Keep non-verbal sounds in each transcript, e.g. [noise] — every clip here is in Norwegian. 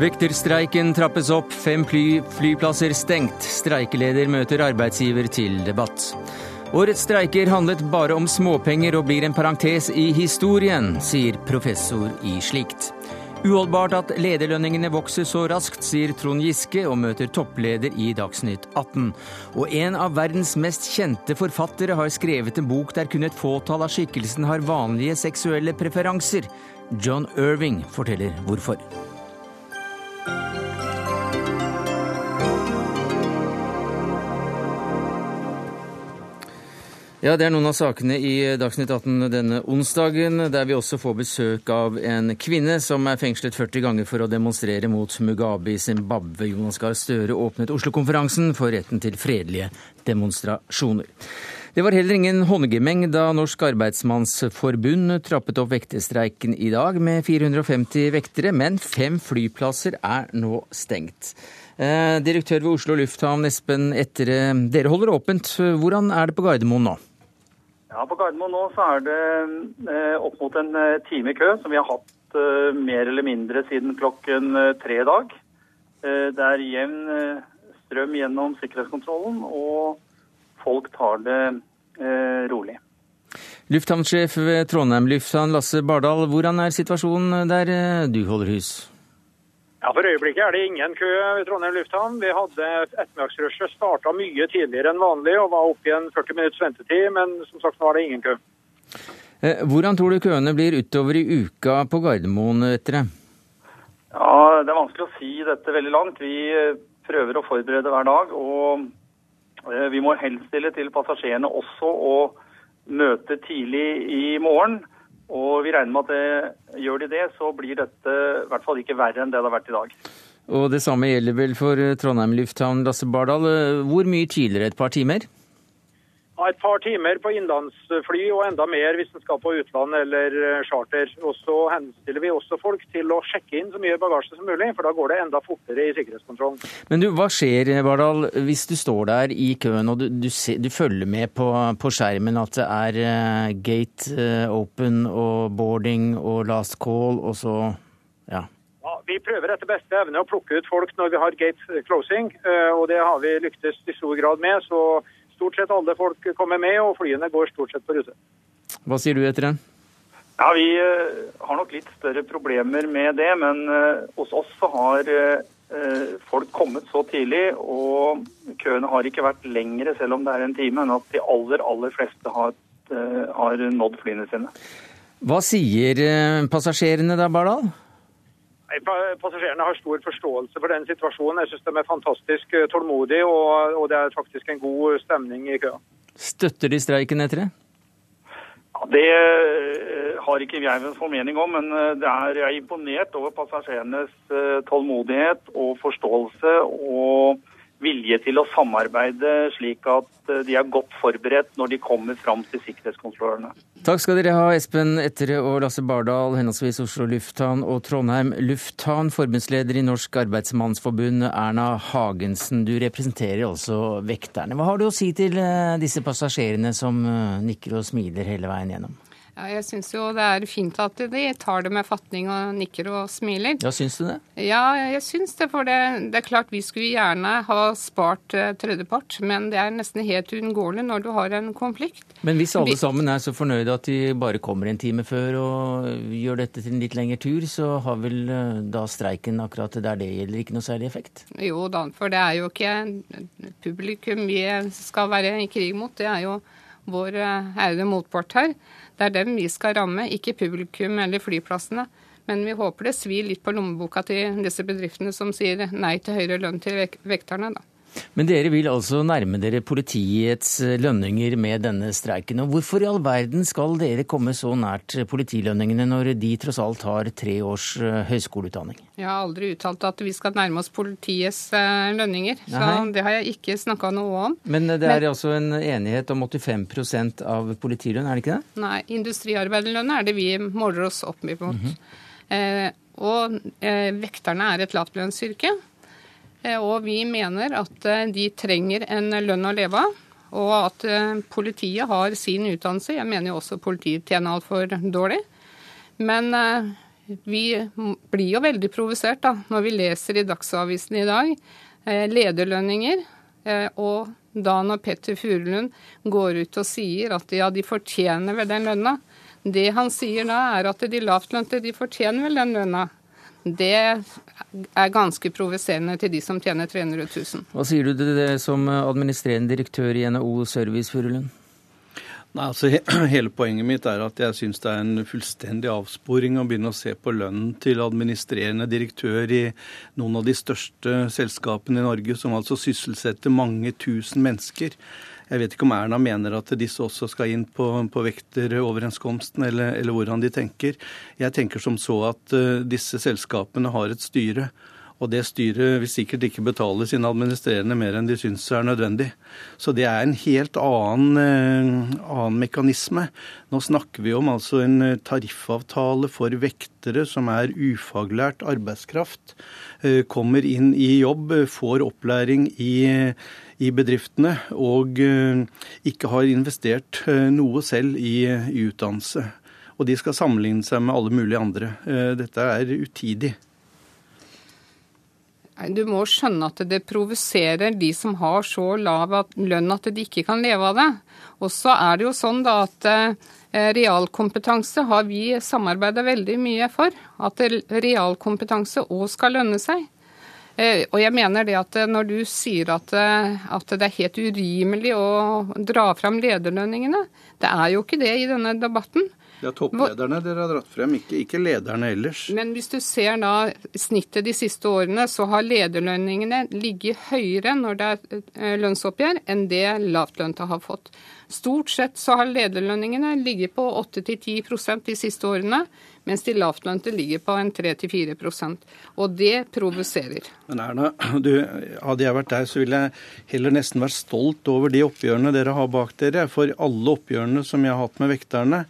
Vekterstreiken trappes opp, fem fly, flyplasser stengt. Streikeleder møter arbeidsgiver til debatt. Årets streiker handlet bare om småpenger og blir en parentes i historien, sier professor i slikt. Uholdbart at lederlønningene vokser så raskt, sier Trond Giske og møter toppleder i Dagsnytt 18. Og en av verdens mest kjente forfattere har skrevet en bok der kun et fåtall av skikkelsen har vanlige seksuelle preferanser. John Irving forteller hvorfor. Ja, Det er noen av sakene i Dagsnytt 18 denne onsdagen, der vi også får besøk av en kvinne som er fengslet 40 ganger for å demonstrere mot Mugabe i Zimbabwe. Jonas Gahr Støre åpnet Oslo-konferansen for retten til fredelige demonstrasjoner. Det var heller ingen håndgemeng da Norsk Arbeidsmannsforbund trappet opp vekterstreiken i dag med 450 vektere, men fem flyplasser er nå stengt. Eh, direktør ved Oslo lufthavn, Espen Ettere, dere holder åpent. Hvordan er det på Gardermoen nå? Ja, På Gardermoen nå så er det eh, opp mot en eh, time kø, som vi har hatt eh, mer eller mindre siden klokken tre i dag. Det er jevn strøm gjennom sikkerhetskontrollen, og folk tar det rolig. Lufthavnsjef ved Trondheim lufthavn, Lasse Bardal, hvordan er situasjonen der du holder hus? Ja, For øyeblikket er det ingen kø ved Trondheim lufthavn. Vi hadde Ettermiddagsrushet starta mye tidligere enn vanlig og var oppe i en 40 minutts ventetid, men som sagt nå er det ingen kø. Eh, hvordan tror du køene blir utover i uka på Gardermoen etter det? Ja, Det er vanskelig å si dette veldig langt. Vi eh, prøver å forberede hver dag. Og eh, vi må henstille til passasjerene også å møte tidlig i morgen. Og vi regner med at det, gjør de det, så blir dette i hvert fall ikke verre enn det det har vært i dag. Og det samme gjelder vel for Trondheim lufthavn, Lasse Bardal. Hvor mye tidligere? Et par timer? Et par timer på innenlandsfly og enda mer hvis en skal på utland eller eh, charter. Og så henstiller vi også folk til å sjekke inn så mye bagasje som mulig, for da går det enda fortere i sikkerhetskontrollen. Men du, hva skjer Bardal, hvis du står der i køen og du, du, du følger med på, på, skjermen at det er uh, gate open og boarding og last call, og så ja. ja vi prøver etter beste evne å plukke ut folk når vi har gate closing, og det har vi lyktes i stor grad med. så stort sett alle folk kommer med, og flyene går stort sett på rute. Hva sier du etter den? Ja, Vi uh, har nok litt større problemer med det, men uh, hos oss så har uh, folk kommet så tidlig, og køene har ikke vært lengre, selv om det er en time, enn at de aller, aller fleste har, har nådd flyene sine. Hva sier passasjerene da, Bardal? Passasjerene har stor forståelse for den situasjonen. Jeg syns de er fantastisk eh, tålmodige, og, og, det er faktisk en god stemning i køa. Støtter de streiken etter det? Ja, det eh, har ikke jeg en formening om, men eh, er, jeg er imponert over passasjerenes tålmodighet og forståelse. og vilje til å samarbeide, slik at eh, de er godt forberedt når de kommer fram til sikkerhetskontrollørene. Takk skal dere ha, Espen Ettere og Lasse Bardal, henholdsvis Oslo lufthavn og Trondheim lufthavn. Forbundsleder i Norsk Arbeidsmannsforbund, Erna Hagensen. Du representerer altså vekterne. Hva har du å si til eh, disse passasjerene som eh, nikker og smiler hele veien gjennom? Ja, jeg syns jo det er fint at de tar det med fatning og nikker og smiler. Ja, Syns du det? Ja, jeg syns det. For det, det, er klart vi skulle gjerne ha spart uh, tredjepart, men det er nesten helt uunngåelig når du har en konflikt. Men hvis alle sammen er så fornøyde at de bare kommer en time før og gjør dette til en litt lengre tur, så har vel uh, da streiken akkurat der det gjelder ikke noe særlig effekt? Jo da, for det er jo ikke publikum vi skal være i krig mot. Det er jo vår uh, ærede motpart her. Det er dem vi skal ramme, ikke publikum eller flyplassene. Men vi håper det svir litt på lommeboka til disse bedriftene som sier nei til høyere lønn til vekterne. da. Men dere vil altså nærme dere politiets eh, lønninger med denne streiken. Og hvorfor i all verden skal dere komme så nært politilønningene når de tross alt har tre års eh, høyskoleutdanning? Jeg har aldri uttalt at vi skal nærme oss politiets eh, lønninger, så Nei. det har jeg ikke snakka noe om. Men det er Men, altså en enighet om 85 av politilønn, er det ikke det? Nei, industriarbeiderlønn er det vi måler oss opp mot. Mm -hmm. eh, og eh, vekterne er et lavlønnsyrke. Eh, og vi mener at eh, de trenger en lønn å leve av. Og at eh, politiet har sin utdannelse. Jeg mener jo også politiet tjener altfor dårlig. Men vi blir jo veldig provosert da, når vi leser i Dagsavisen i dag lederlønninger. Og da når Petter Furulund går ut og sier at ja, de fortjener vel den lønna. Det han sier da, er at de lavtlønte de fortjener vel den lønna. Det er ganske provoserende til de som tjener 300 000. Hva sier du til det som administrerende direktør i NHO Service, Furulund? Nei, altså [clears throat] Hele poenget mitt er at jeg syns det er en fullstendig avsporing å begynne å se på lønnen til administrerende direktør i noen av de største selskapene i Norge, som altså sysselsetter mange tusen mennesker. Jeg vet ikke om Erna mener at disse også skal inn på, på vekteroverenskomsten, eller, eller hvordan de tenker. Jeg tenker som så at uh, disse selskapene har et styre og det styret vil sikkert ikke betale sine administrerende mer enn de syns er nødvendig. Så det er en helt annen, eh, annen mekanisme. Nå snakker vi om altså en eh, tariffavtale for vektere som er ufaglært arbeidskraft. Eh, kommer inn i jobb, får opplæring i, i bedriftene og ikke har investert noe selv i, i utdannelse. Og de skal sammenligne seg med alle mulige andre. Dette er utidig. Du må skjønne at det provoserer de som har så lav lønn at de ikke kan leve av det. Og så er det jo sånn da at eh, realkompetanse har vi samarbeida veldig mye for. At realkompetanse òg skal lønne seg. Eh, og jeg mener det at når du sier at, eh, at det er helt urimelig å dra fram lederlønningene, det er jo ikke det i denne debatten. Det er topplederne dere har dratt frem, ikke, ikke, lederne ellers. Men hvis du ser da snittet de siste årene, så har lederlønningene ligget høyere når det er eh, lønnsoppgjør, enn det lavtlønte har fått. Stort sett så har lederlønningene ligget på 8-10% de siste årene, mens de lavtlønte ligger på en 3-4% Og det provoserer. Men Erna, du, hadde jeg vært der, så ville jeg heller nesten vært stolt over de oppgjørene dere har bak dere. For alle oppgjørene som jeg har hatt med vekterne,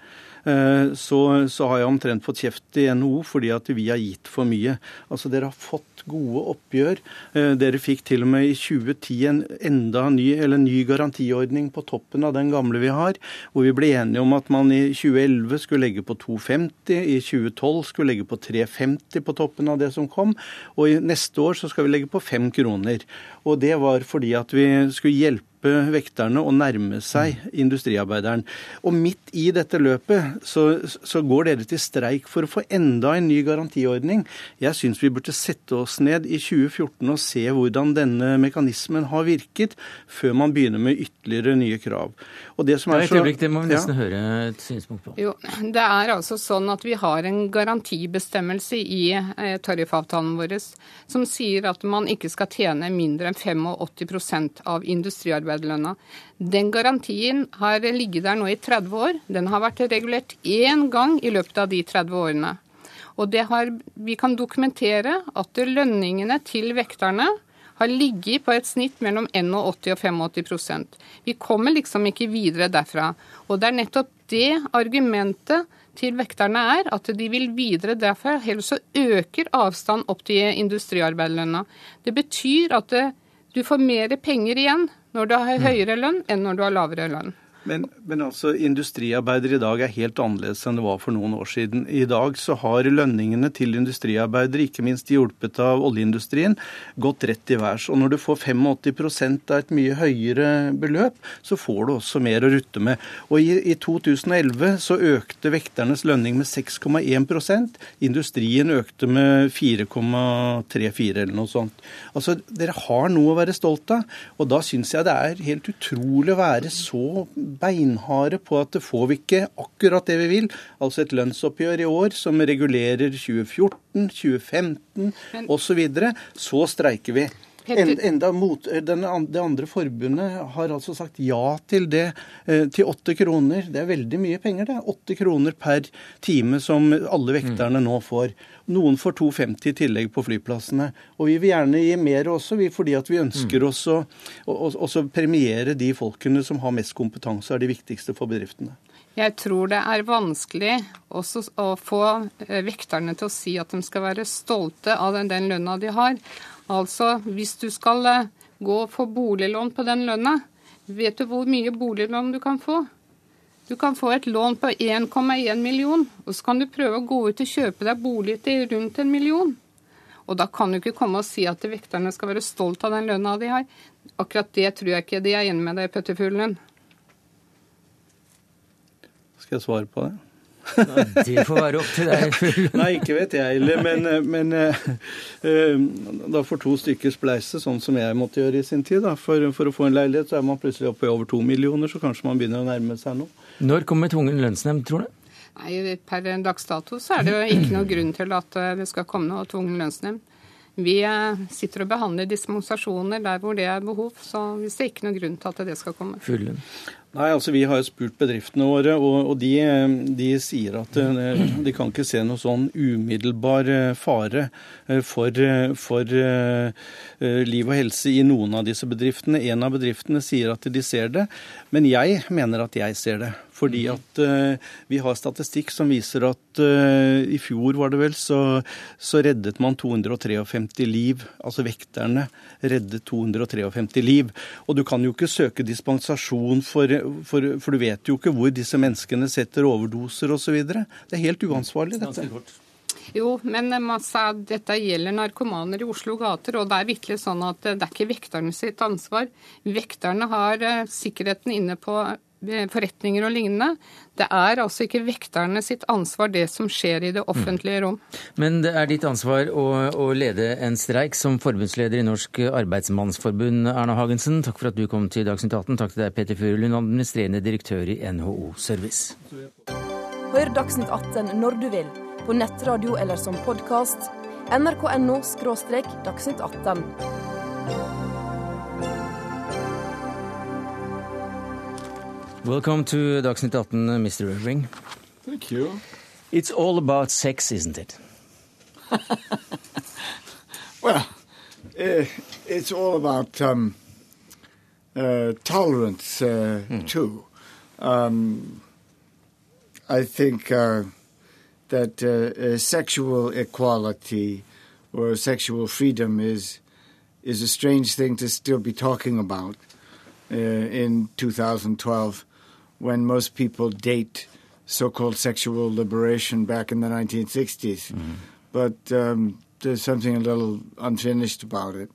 Eh, så, så, har jeg omtrent fått kjeft i NHO fordi at vi har gitt for mye. Altså Dere har fått gode oppgjør. Eh, dere fikk til og med i 2010 en enda ny, eller ny garantiordning på toppen av den gamle vi har, hvor vi ble enige om at man i 2011 skulle legge på 2,50, i 2012 skulle legge på 3,50 på toppen av det som kom, og i neste år så skal vi legge på 5 kroner. Og det var fordi at vi skulle hjelpe hjelpe vekterne å nærme seg industriarbeideren. Og midt i dette løpet så, så går dere til streik for å få enda en ny garantiordning. Jeg syns vi burde sette oss ned i 2014 og se hvordan denne mekanismen har virket, før man begynner med ytterligere nye krav. Og det som er så... Et øyeblikk, det må vi nesten ja. høre et synspunkt på. Jo, det er altså sånn at vi har en garantibestemmelse i eh, tariffavtalen vår som sier at man ikke skal tjene mindre enn 85% av industriarbeiderne arbeiderlønna. Den garantien har ligget der nå i 30 år. Den har vært regulert én gang i løpet av de 30 årene. Og har, vi kan dokumentere at lønningene til vekterne har ligget på et snitt mellom 81 og 85% Vi kommer liksom ikke videre derfra. Og det er nettopp det argumentet til vekterne er at de vil videre derfra. Heller så øker avstand opp til industriarbeiderlønna. Det betyr at du får mer penger igjen når du har høyere lønn enn når du har lavere lønn. Men, men, altså, industriarbeidere i dag er helt annerledes enn det var for noen år siden. I dag så har lønningene til industriarbeidere, ikke minst hjulpet av oljeindustrien, gått rett i værs. Og når du får 85% av et mye høyere beløp, så får du også mer å rutte med. Og i, i 2011 så økte vekternes lønning med 6,1% Industrien økte med 4,34 eller noe sånt. Altså, dere har noe å være stolt av. Og da syns jeg det er helt utrolig å være så beinharde på at det får vi ikke akkurat det vi vil. Altså et lønnsoppgjør i år som regulerer 2014, 2015 osv. Så, videre. så streiker vi. Enda mot, den, det andre forbundet har altså sagt ja til det eh, til åtte kroner. Det er veldig mye penger, det. Åtte kroner per time som alle vekterne mm. nå får. Noen får 2,50 i tillegg på flyplassene. Og vi vil gjerne gi mer også, fordi at vi ønsker mm. også å premiere de folkene som har mest kompetanse, er de viktigste for bedriftene. Jeg tror det er vanskelig også å få eh, vekterne til å si at de skal være stolte av den, den lønna de har. Altså, hvis du skal eh, gå og få boliglån på den lønna, vet du hvor mye boliglån du kan få? Du kan få et lån på 1,1 million, og så kan du prøve å gå ut og kjøpe deg bolig til rundt en million. Og da kan du ikke komme og si at vekterne skal være stolt av den lønna de har. Akkurat det tror jeg ikke de er enig med deg, i, Pøtterfuglen. Skal jeg svare på det? Det får være opp til deg. Nei, ikke vet jeg heller. Men, men uh, da får to stykker spleise, sånn som jeg måtte gjøre i sin tid. Da. For, for, å få en leilighet så er man plutselig oppe i over to millioner, så kanskje man begynner å nærme seg noe. Når kommer tvungen lønnsnemnd, tror du? Nei, Per dags dato så er det jo ikke noe grunn til at det skal komme noe tvungen lønnsnemnd. Vi sitter og behandler dispensasjoner der hvor det er behov, så vi ser ikke noe grunn til at det skal komme. Fullen. Nei, altså Vi har jo spurt bedriftene våre, og, og de, de, sier at eh, de kan ikke se noe sånn umiddelbar eh, fare eh, for, for liv og helse i noen av disse bedriftene. En av bedriftene sier at de ser det, men jeg mener at jeg ser det. Fordi mhm. at uh, vi har statistikk som viser at uh, i fjor var det vel, så, så, reddet man 253 liv. Altså vekterne reddet 253 liv. Og du kan jo ikke søke dispensasjon for for, for, du vet jo ikke hvor disse menneskene setter overdoser osv. Det er helt uansvarlig, dette. Jo, men masse, dette gjelder narkomaner i Oslo gater, og det er virkelig sånn at det er ikke vekterne sitt ansvar. Vekterne har sikkerheten inne på eh, forretninger og lignende. Det er altså ikke vekterne sitt ansvar det som skjer i det offentlige rom. Men det er ditt ansvar å, å lede en streik som forbundsleder i Norsk Arbeidsmannsforbund, Erna Hagensen. Takk for at du kom til Dagsnytt 18. Takk til deg, Peter Furulund, administrerende direktør i NHO Service. Hør Dagsnytt 18 når du vil på nettradio eller som podkast. nrk.no – dagsnytt 18. Welcome to Dagsnytt 18, Mr. Irving. Thank you. It's all about sex, isn't it? [laughs] well, uh, it's all about um, uh, tolerance uh, mm. too. Um, I think uh, that uh, uh, sexual equality or sexual freedom is is a strange thing to still be talking about uh, in 2012 when most people date so-called sexual liberation back in the 1960s. Mm-hmm. But um, there's something a little unfinished about it.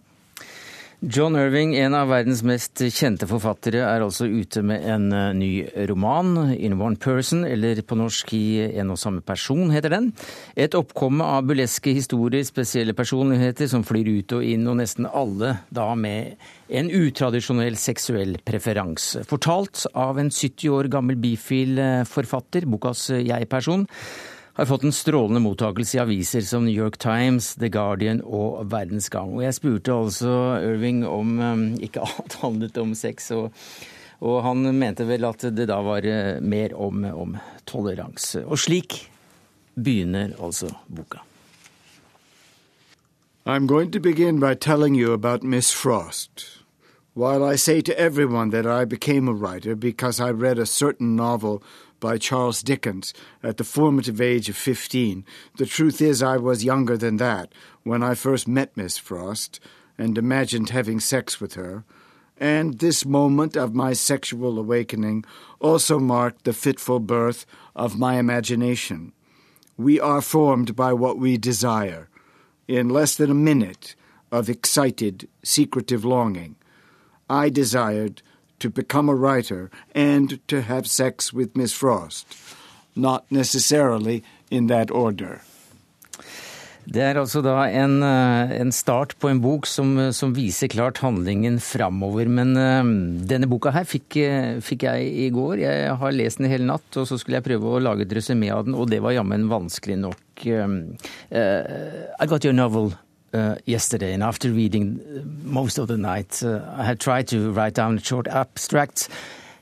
John Irving, en av verdens mest kjente forfattere, er altså ute med en eh, ny roman, 'In One Person', eller på norsk 'I en og samme person', heter den. Et oppkomme av burleske historier, spesielle personligheter som flyr ut og inn, og nesten alle da med en utradisjonell seksuell preferanse. Fortalt av en 70 år gammel bifil-forfatter, bokas jeg-person har fått en strålende mottakelse i aviser som New York Times, The Guardian og Verdens Gang. Og jeg spurte altså Irving om um, ikke alt handlet om sex, og, og, han mente vel at det da var uh, mer om, om toleranse. Og slik begynner altså boka. I'm going to begin by telling you about Miss Frost. While I say to everyone that I became a writer because I read a certain novel by Charles Dickens at the formative age of 15. The truth is, I was younger than that when I first met Miss Frost and imagined having sex with her. And this moment of my sexual awakening also marked the fitful birth of my imagination. We are formed by what we desire. In less than a minute of excited, secretive longing, I desired to become a writer and to have sex with Miss Frost. Not necessarily in that order. Det er altså da en, eh, en start på en bok som, som viser klart handlingen framover. Men uh, denne boka her fikk, eh, fikk, jeg i går. Jeg har lest den hele natt, og så skulle jeg prøve å lage et resymé av den, og det var jammen vanskelig nok. Uh, I got your novel uh, yesterday, and after reading uh, most of the night, uh, I had tried to write down a short abstracts,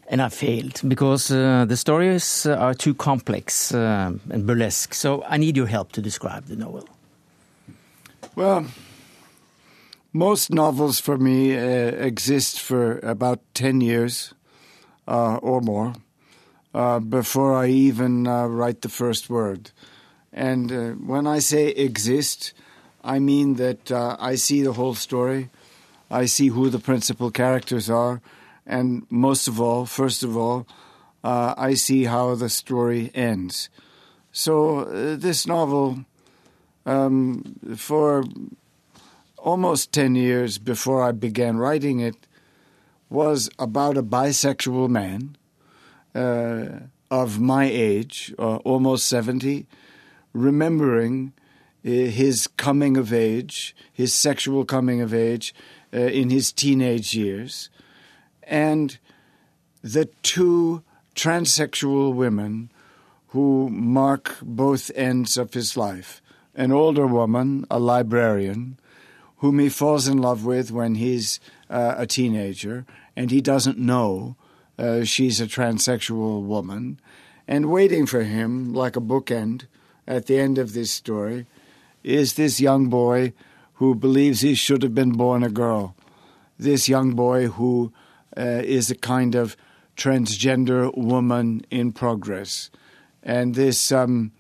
and I failed because uh, the stories uh, are too complex uh, and burlesque. So I need your help to describe the novel. Well, most novels for me exist for about 10 years or more before I even write the first word. And when I say exist, I mean that uh, I see the whole story. I see who the principal characters are. And most of all, first of all, uh, I see how the story ends. So uh, this novel, um, for almost 10 years before I began writing it, was about a bisexual man uh, of my age, uh, almost 70, remembering his coming of age, his sexual coming of age uh, in his teenage years, and the two transsexual women who mark both ends of his life an older woman, a librarian, whom he falls in love with when he's uh, a teenager, and he doesn't know uh, she's a transsexual woman, and waiting for him, like a bookend, at the end of this story, is this young boy who believes he should have been born a girl. This young boy who uh, is a kind of transgender woman in progress. And this um,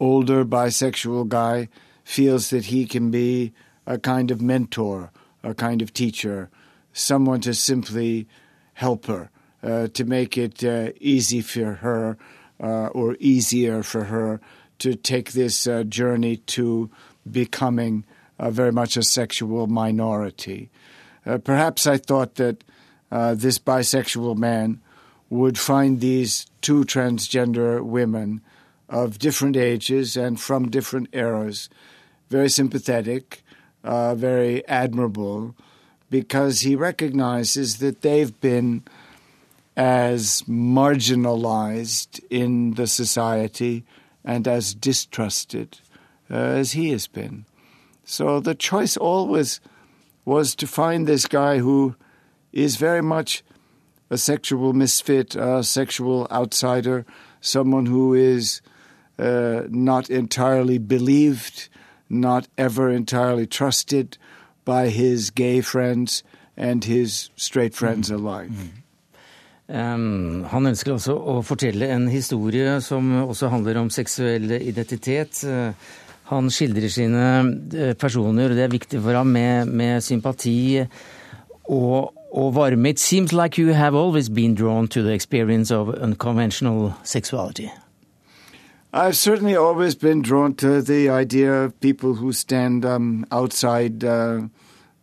older bisexual guy feels that he can be a kind of mentor, a kind of teacher, someone to simply help her, uh, to make it uh, easy for her uh, or easier for her to take this uh, journey to becoming uh, very much a sexual minority. Uh, perhaps I thought that this bisexual man would find these two transgender women of different ages and from different eras very sympathetic, uh, very admirable, because he recognizes that they've been as marginalized in the society and as distrusted uh, as he has been. So the choice always was to find this guy who is very much a sexual misfit, a sexual outsider, someone who is uh, not entirely believed, not ever entirely trusted by his gay friends and his straight friends mm. alike. Mm. Han ønsker også å fortelle en historie som også handler om seksuell identitet. Han skildrer sine uh, personer, og det er viktig for ham, med, med sympati og, og, varme. It seems like you have always been drawn to the experience of unconventional sexuality. I've certainly always been drawn to the idea of people who stand um, outside uh,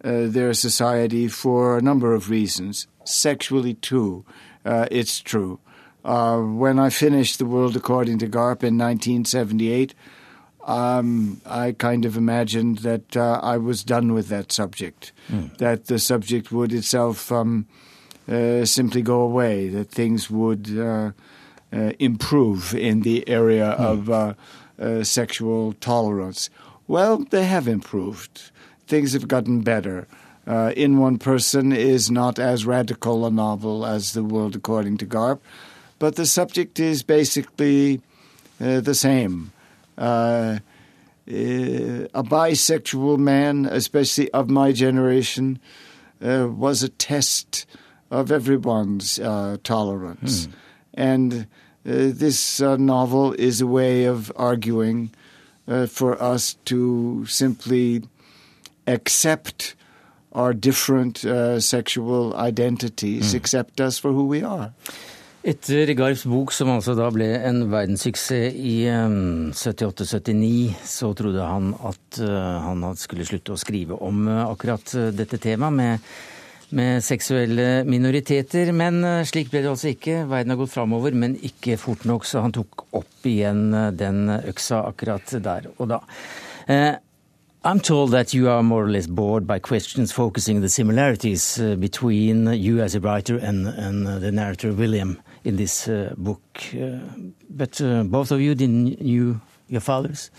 uh, their society for a number of reasons, sexually too uh, it's true. Uh, when I finished The World According to Garp in 1978, um, I kind of imagined that uh, I was done with that subject, mm. that the subject would itself um, uh, simply go away, that things would uh, uh, improve in the area mm. of sexual tolerance. Well, they have improved. Things have gotten better uh, In One Person is not as radical a novel as The World According to Garp, but the subject is basically uh, the same. Uh, uh a bisexual man, especially of my generation, uh, was a test of everyone's uh, tolerance. Hmm. And this novel is a way of arguing for us to simply accept our different uh, sexual identities, mm. accept us for who we are. Etter Garfs bok, som altså da ble en verdenssuksess i um, 78-79, så trodde han at uh, han skulle slutte å skrive om uh, akkurat uh, dette temaet med, med, seksuelle minoriteter. Men slik ble det altså ikke. Verden har gått framover, men ikke fort nok, så han tok opp igjen den øksa akkurat der og da. I'm told that you are more or less bored by questions focusing the similarities uh, between you as a writer and, and uh, the narrator William in this uh, book. Uh, but uh, both of you didn't knew your father's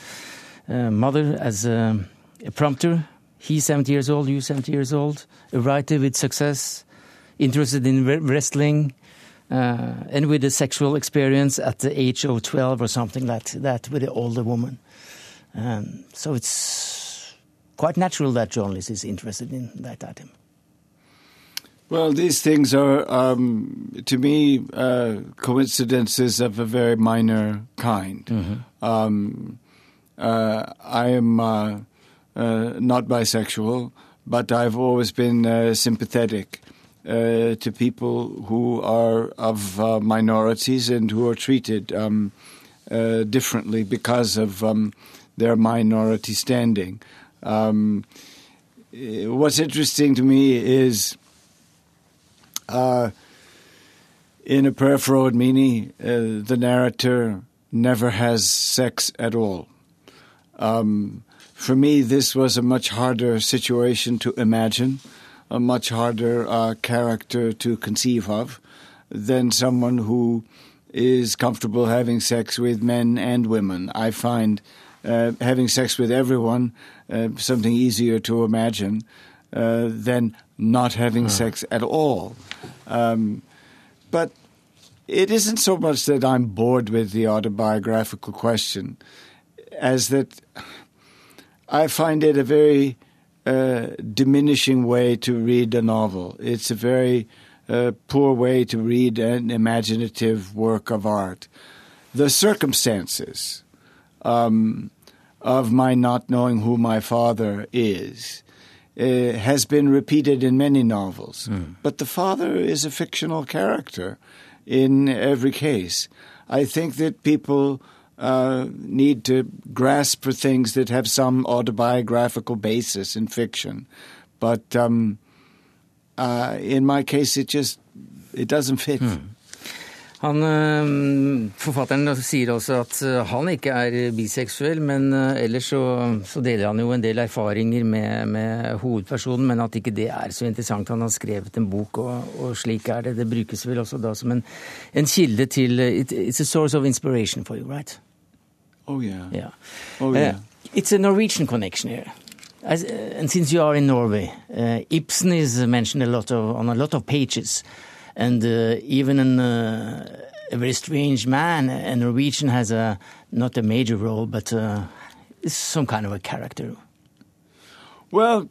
uh, mother as a, a, prompter. He's 70 years old, you 70 years old, a writer with success, interested in wrestling, and with a sexual experience at the age of 12 or something like that with an older woman. Um, so it's quite natural that journalist is interested in that item. Well, these things are, um, to me, uh, coincidences of a very minor kind. Mm-hmm. Um, uh, I am uh, uh not bisexual, but I've always been uh, sympathetic uh, to people who are of uh, minorities and who are treated um, uh, differently because of um, their minority standing. Um, what's interesting to me is uh, in A for Old uh, the narrator never has sex at all. Um, for me, this was a much harder situation to imagine, a much harder uh, character to conceive of than someone who is comfortable having sex with men and women. I find uh, having sex with everyone uh, something easier to imagine uh, than not having sex at all. Um, but it isn't so much that I'm bored with the autobiographical question as that I find it a very uh, diminishing way to read a novel. It's a very uh, poor way to read an imaginative work of art. The circumstances um, of my not knowing who my father is uh, has been repeated in many novels, but the father is a fictional character in every case. I think that people uh, need to grasp for things that have some autobiographical basis in fiction, but um, uh, in my case, it just it doesn't fit. Han, øh, Forfatteren sier også at øh, han ikke er biseksuell, men øh, ellers så, så deler han jo en del erfaringer med, med hovedpersonen, men at ikke det er så interessant. Han har skrevet en bok, og, og slik er det. Det brukes vel også da som en, en kilde til it, It's a source of inspiration for you, right? Oh yeah. Yeah. Oh yeah. Uh, it's a Norwegian connection here. As, uh, and since you are in Norway, uh, Ibsen is mentioned a lot of, on a lot of pages. And uh, even in uh, A Very Strange Man, a Norwegian has a not a major role, but uh, some kind of a character. Well,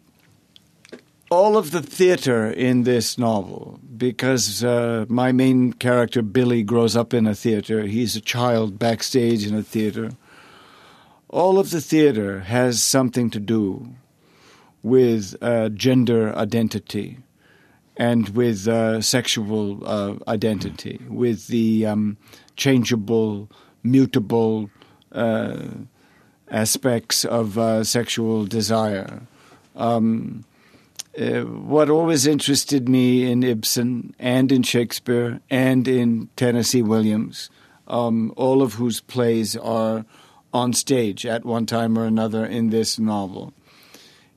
all of the theater in this novel, because uh, my main character Billy grows up in a theater. He's a child backstage in a theater. All of the theater has something to do with uh, gender identity and with uh, sexual uh, identity, with the um, changeable, mutable uh, aspects of uh, sexual desire. Um, uh, what always interested me in Ibsen and in Shakespeare and in Tennessee Williams, um, all of whose plays are on stage at one time or another in this novel,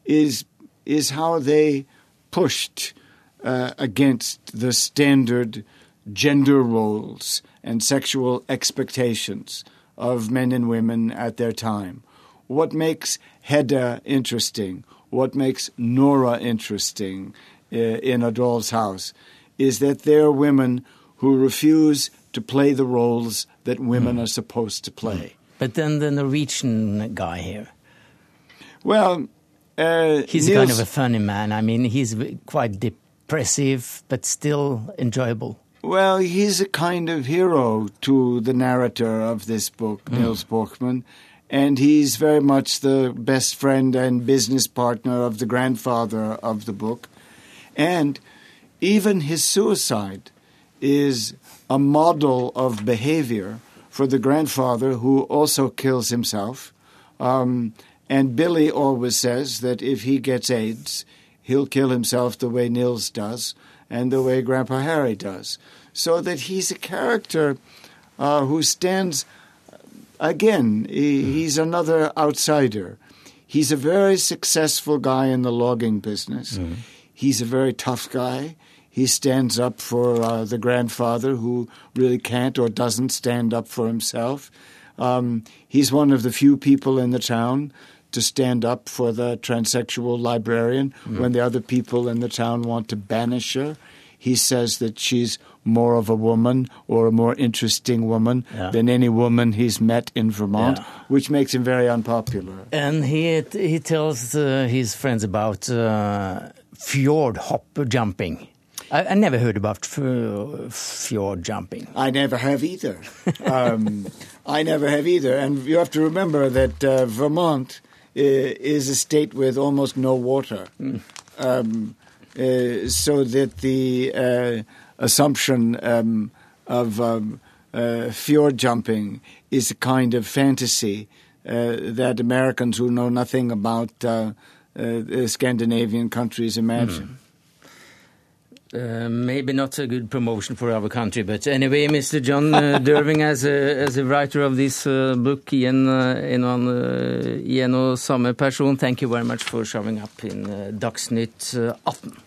is is how they pushed uh, against the standard gender roles and sexual expectations of men and women at their time. What makes Hedda interesting, what makes Nora interesting uh, in A Doll's House, is that they're women who refuse to play the roles that women are supposed to play. But then the Norwegian guy here, Well, uh, he's kind of a funny man. I mean, he's quite depressive, but still enjoyable. Well, he's a kind of hero to the narrator of this book, Niels Borkman, and he's very much the best friend and business partner of the grandfather of the book. And even his suicide is a model of behavior for the grandfather who also kills himself. Um, and Billy always says that if he gets AIDS, he'll kill himself the way Nils does and the way Grandpa Harry does. So that he's a character uh, who stands, again, he, he's another outsider. He's a very successful guy in the logging business. He's a very tough guy. He stands up for uh, the grandfather who really can't or doesn't stand up for himself. Um, he's one of the few people in the town to stand up for the transsexual librarian when the other people in the town want to banish her. He says that she's more of a woman or a more interesting woman Yeah. than any woman he's met in Vermont, Yeah. which makes him very unpopular. And he he tells uh, his friends about uh, fjord hop jumping. I, I never heard about f- fjord jumping. I never have either. um, [laughs] I never have either. And you have to remember that uh, Vermont is a state with almost no water. Um, uh, so that the uh, assumption um, of um, uh, fjord jumping is a kind of fantasy uh, that Americans who know nothing about uh, uh, Scandinavian countries imagine. Uh, maybe not a good promotion for our country, but anyway, Mr. John uh, [laughs] Derving, as a, as a writer of this uh, book Ian, en, en, og uh, Ian og samme person, thank you very much for showing up in Dagsnytt 18.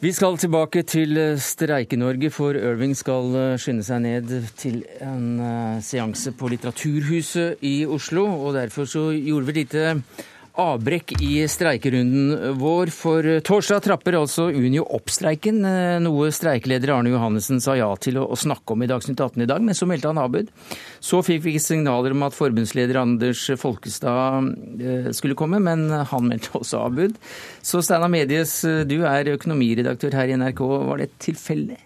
Vi skal tilbake til Streike-Norge, for Irving skal skynde seg ned til en seanse på Litteraturhuset i Oslo. og Derfor så gjorde vi et lite avbrekk i streikerunden vår. For torsdag trapper altså Unio opp streiken, eh, noe streikeleder Arne Johannessen sa ja til å snakke om i Dagsnytt 18 i dag, men så meldte han avbud. Så fikk vi signaler om at forbundsleder Anders Folkestad eh, skulle komme, men han meldte også avbud. Så Steinar Medies, eh, du er økonomiredaktør her i NRK. Var det tilfeldig?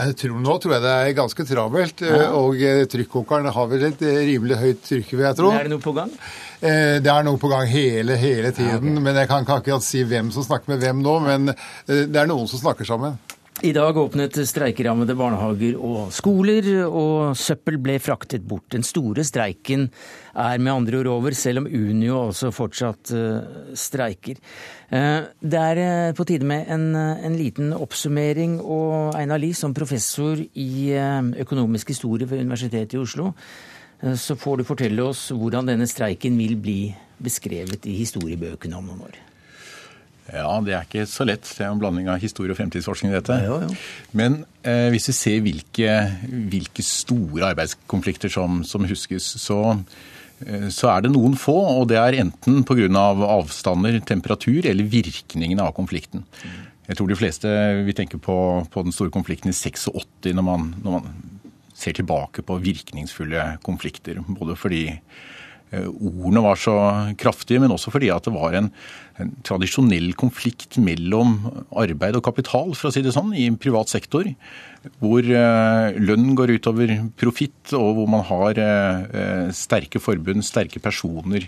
Jeg tror, nå tror jeg det er ganske travelt, ja. og trykkokeren har vel et rimelig høyt trykk, vil jeg tro. Er det noe på gang? Det er noe på gang hele, hele tiden. Ja, okay. Men jeg kan, ikke si hvem som snakker med hvem nå. Men det er noen som snakker sammen. I dag åpnet streikerammede barnehager og skoler, og søppel ble fraktet bort. Den store streiken er med andre ord over, selv om Unio altså fortsatt uh, streiker. Uh, det er uh, på tide med en, en, liten oppsummering, og Einar Lie, som professor i økonomisk historie ved Universitetet i Oslo, så får du fortelle oss hvordan denne streiken vil bli beskrevet i historiebøkene om noen år. Ja, det er ikke så lett. Det er en blanding av historie og fremtidsforskning, dette. Ja, ja. Men eh, hvis vi ser hvilke, hvilke store arbeidskonflikter som, som huskes, så, eh, så, er det noen få. Og det er enten pga. Av avstander, temperatur eller virkningene av konflikten. Jeg tror de fleste vil tenke på, på den store konflikten i 86 når man, når man ser tilbake på virkningsfulle konflikter. Både fordi ordene var så kraftige, men også fordi at det var en, en, tradisjonell konflikt mellom arbeid og kapital, for å si det sånn, i privat sektor. Hvor eh, lønn går utover profitt, og hvor man har eh, sterke forbund, sterke personer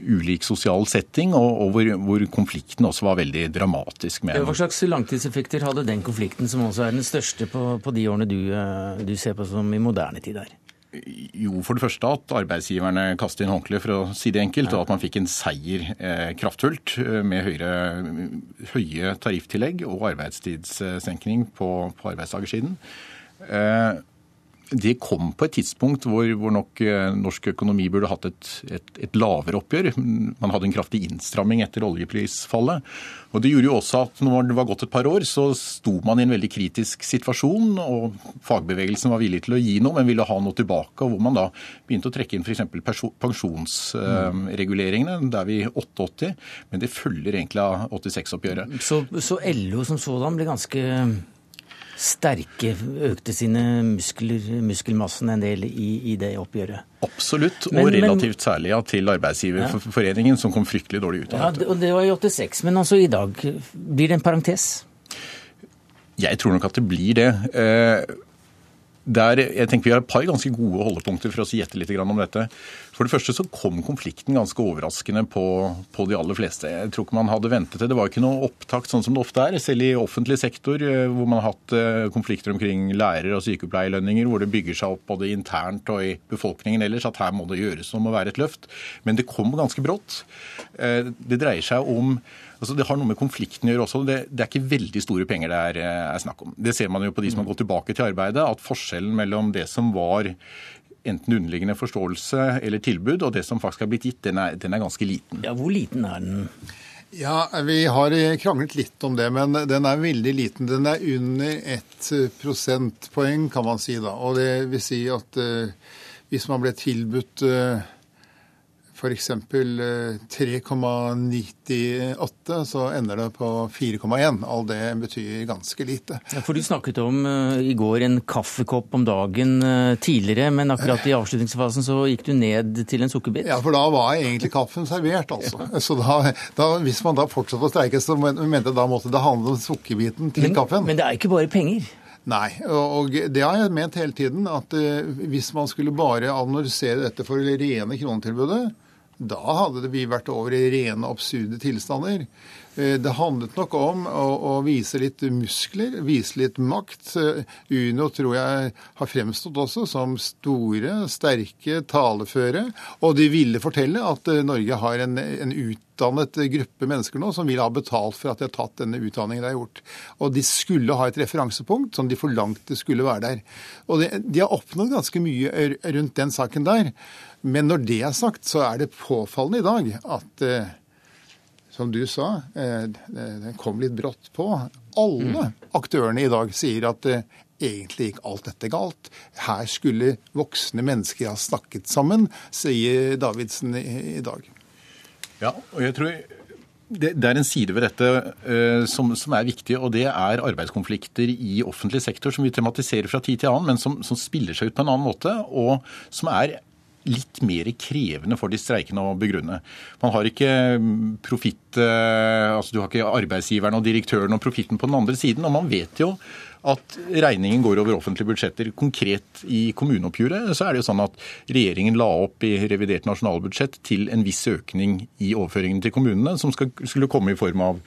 ulik sosial setting, og, og hvor, hvor, konflikten også var veldig dramatisk. Med Hva slags langtidseffekter hadde den konflikten, som også er den største på, på de årene du, eh, du, ser på som i moderne tid her? Jo, for det første at arbeidsgiverne kastet inn håndkleet, for å si det enkelt, og at man fikk en seier eh, kraftfullt eh, med høyere, høye tarifftillegg og arbeidstidssenkning på, på arbeidstakersiden. Eh, det kom på et tidspunkt hvor, hvor nok eh, norsk økonomi burde hatt et, et, et, lavere oppgjør. Man hadde en kraftig innstramming etter oljeprisfallet. Og Det gjorde jo også at når det var gått et par år, så sto man i en veldig kritisk situasjon. og Fagbevegelsen var villig til å gi noe, men ville ha noe tilbake. og Hvor man da begynte å trekke inn f.eks. pensjonsreguleringene. Der vi 88, men det følger egentlig av 86-oppgjøret. Så, så LO som sådan ble ganske sterke økte sine muskler, muskelmassen en del i, i det oppgjøret. Absolutt, og men, relativt særlig ja, til Arbeidsgiverforeningen, ja. som kom fryktelig dårlig ut av det. Ja, og det var i 86, men altså i dag blir det en parentes? Jeg tror nok at det blir det. Der, jeg tenker Vi har et par ganske gode holdepunkter for å gjette litt om dette. For det første så kom konflikten ganske overraskende på, på, de aller fleste. Jeg tror ikke man hadde ventet det. Det var ikke noe opptakt sånn som det ofte er. Selv i offentlig sektor, eh, hvor man har hatt eh, konflikter omkring lærer- og sykepleierlønninger, hvor det bygger seg opp både internt og i befolkningen ellers, at her må det gjøres om å være et løft. Men det kom ganske brått. Eh, det dreier seg om Altså, det har noe med konflikten å gjøre også. Det, det, er ikke veldig store penger det er, er, snakk om. Det ser man jo på de som har gått tilbake til arbeidet, at forskjellen mellom det som var enten underliggende forståelse eller tilbud, og det som faktisk har blitt gitt, den er, den er ganske liten. Ja, Hvor liten er den? Ja, Vi har kranglet litt om det, men den er veldig liten. Den er under ett prosentpoeng, kan man si. da. Og det vil si at uh, hvis man ble tilbudt uh, f.eks. 3,98, eh, så ender det på 4,1. All det betyr ganske lite. Ja, for Du snakket om uh, i går en kaffekopp om dagen uh, tidligere, men akkurat i avslutningsfasen så gikk du ned til en sukkerbit? Ja, for da var egentlig kaffen servert, altså. Ja. Så da, da, hvis man da fortsatte å streike, så mente da måtte det handle om sukkerbiten til men, kaffen. Men det er ikke bare penger? Nei, og det har jeg ment hele tiden. At hvis man skulle bare analysere dette for rene kronetilbudet, da hadde vi vært over i rene absurde tilstander. Eh, det handlet nok om å, å, vise litt muskler, vise litt makt. Eh, Uno tror jeg har fremstått også som store, sterke, taleføre. Og de ville fortelle at eh, Norge har en, en utdannet gruppe mennesker nå som vil ha betalt for at de har tatt denne utdanningen de har gjort. Og de skulle ha et referansepunkt som de forlangte skulle være der. Og de, de har oppnådd ganske mye rundt den saken der. Men når det er sagt, så er det påfallende i dag at eh, som du sa, eh, den kom litt brått på. Alle mm. aktørene i dag sier at eh, egentlig gikk alt dette galt. Her skulle voksne mennesker ha snakket sammen, sier Davidsen i, i dag. Ja, og jeg tror det, det, er en side ved dette uh, som, som, er viktig, og det er arbeidskonflikter i offentlig sektor som vi tematiserer fra tid til annen, men som, som spiller seg ut på en annen måte, og som er litt mer krevende for de streikende å begrunne. Man har ikke profitt eh, altså Du har ikke arbeidsgiveren og direktøren og profitten på den andre siden. Og man vet jo at regningen går over offentlige budsjetter. Konkret i kommuneoppgjøret så er det jo sånn at regjeringen la opp i revidert nasjonalbudsjett til en viss økning i overføringene til kommunene, som skal, skulle komme i form av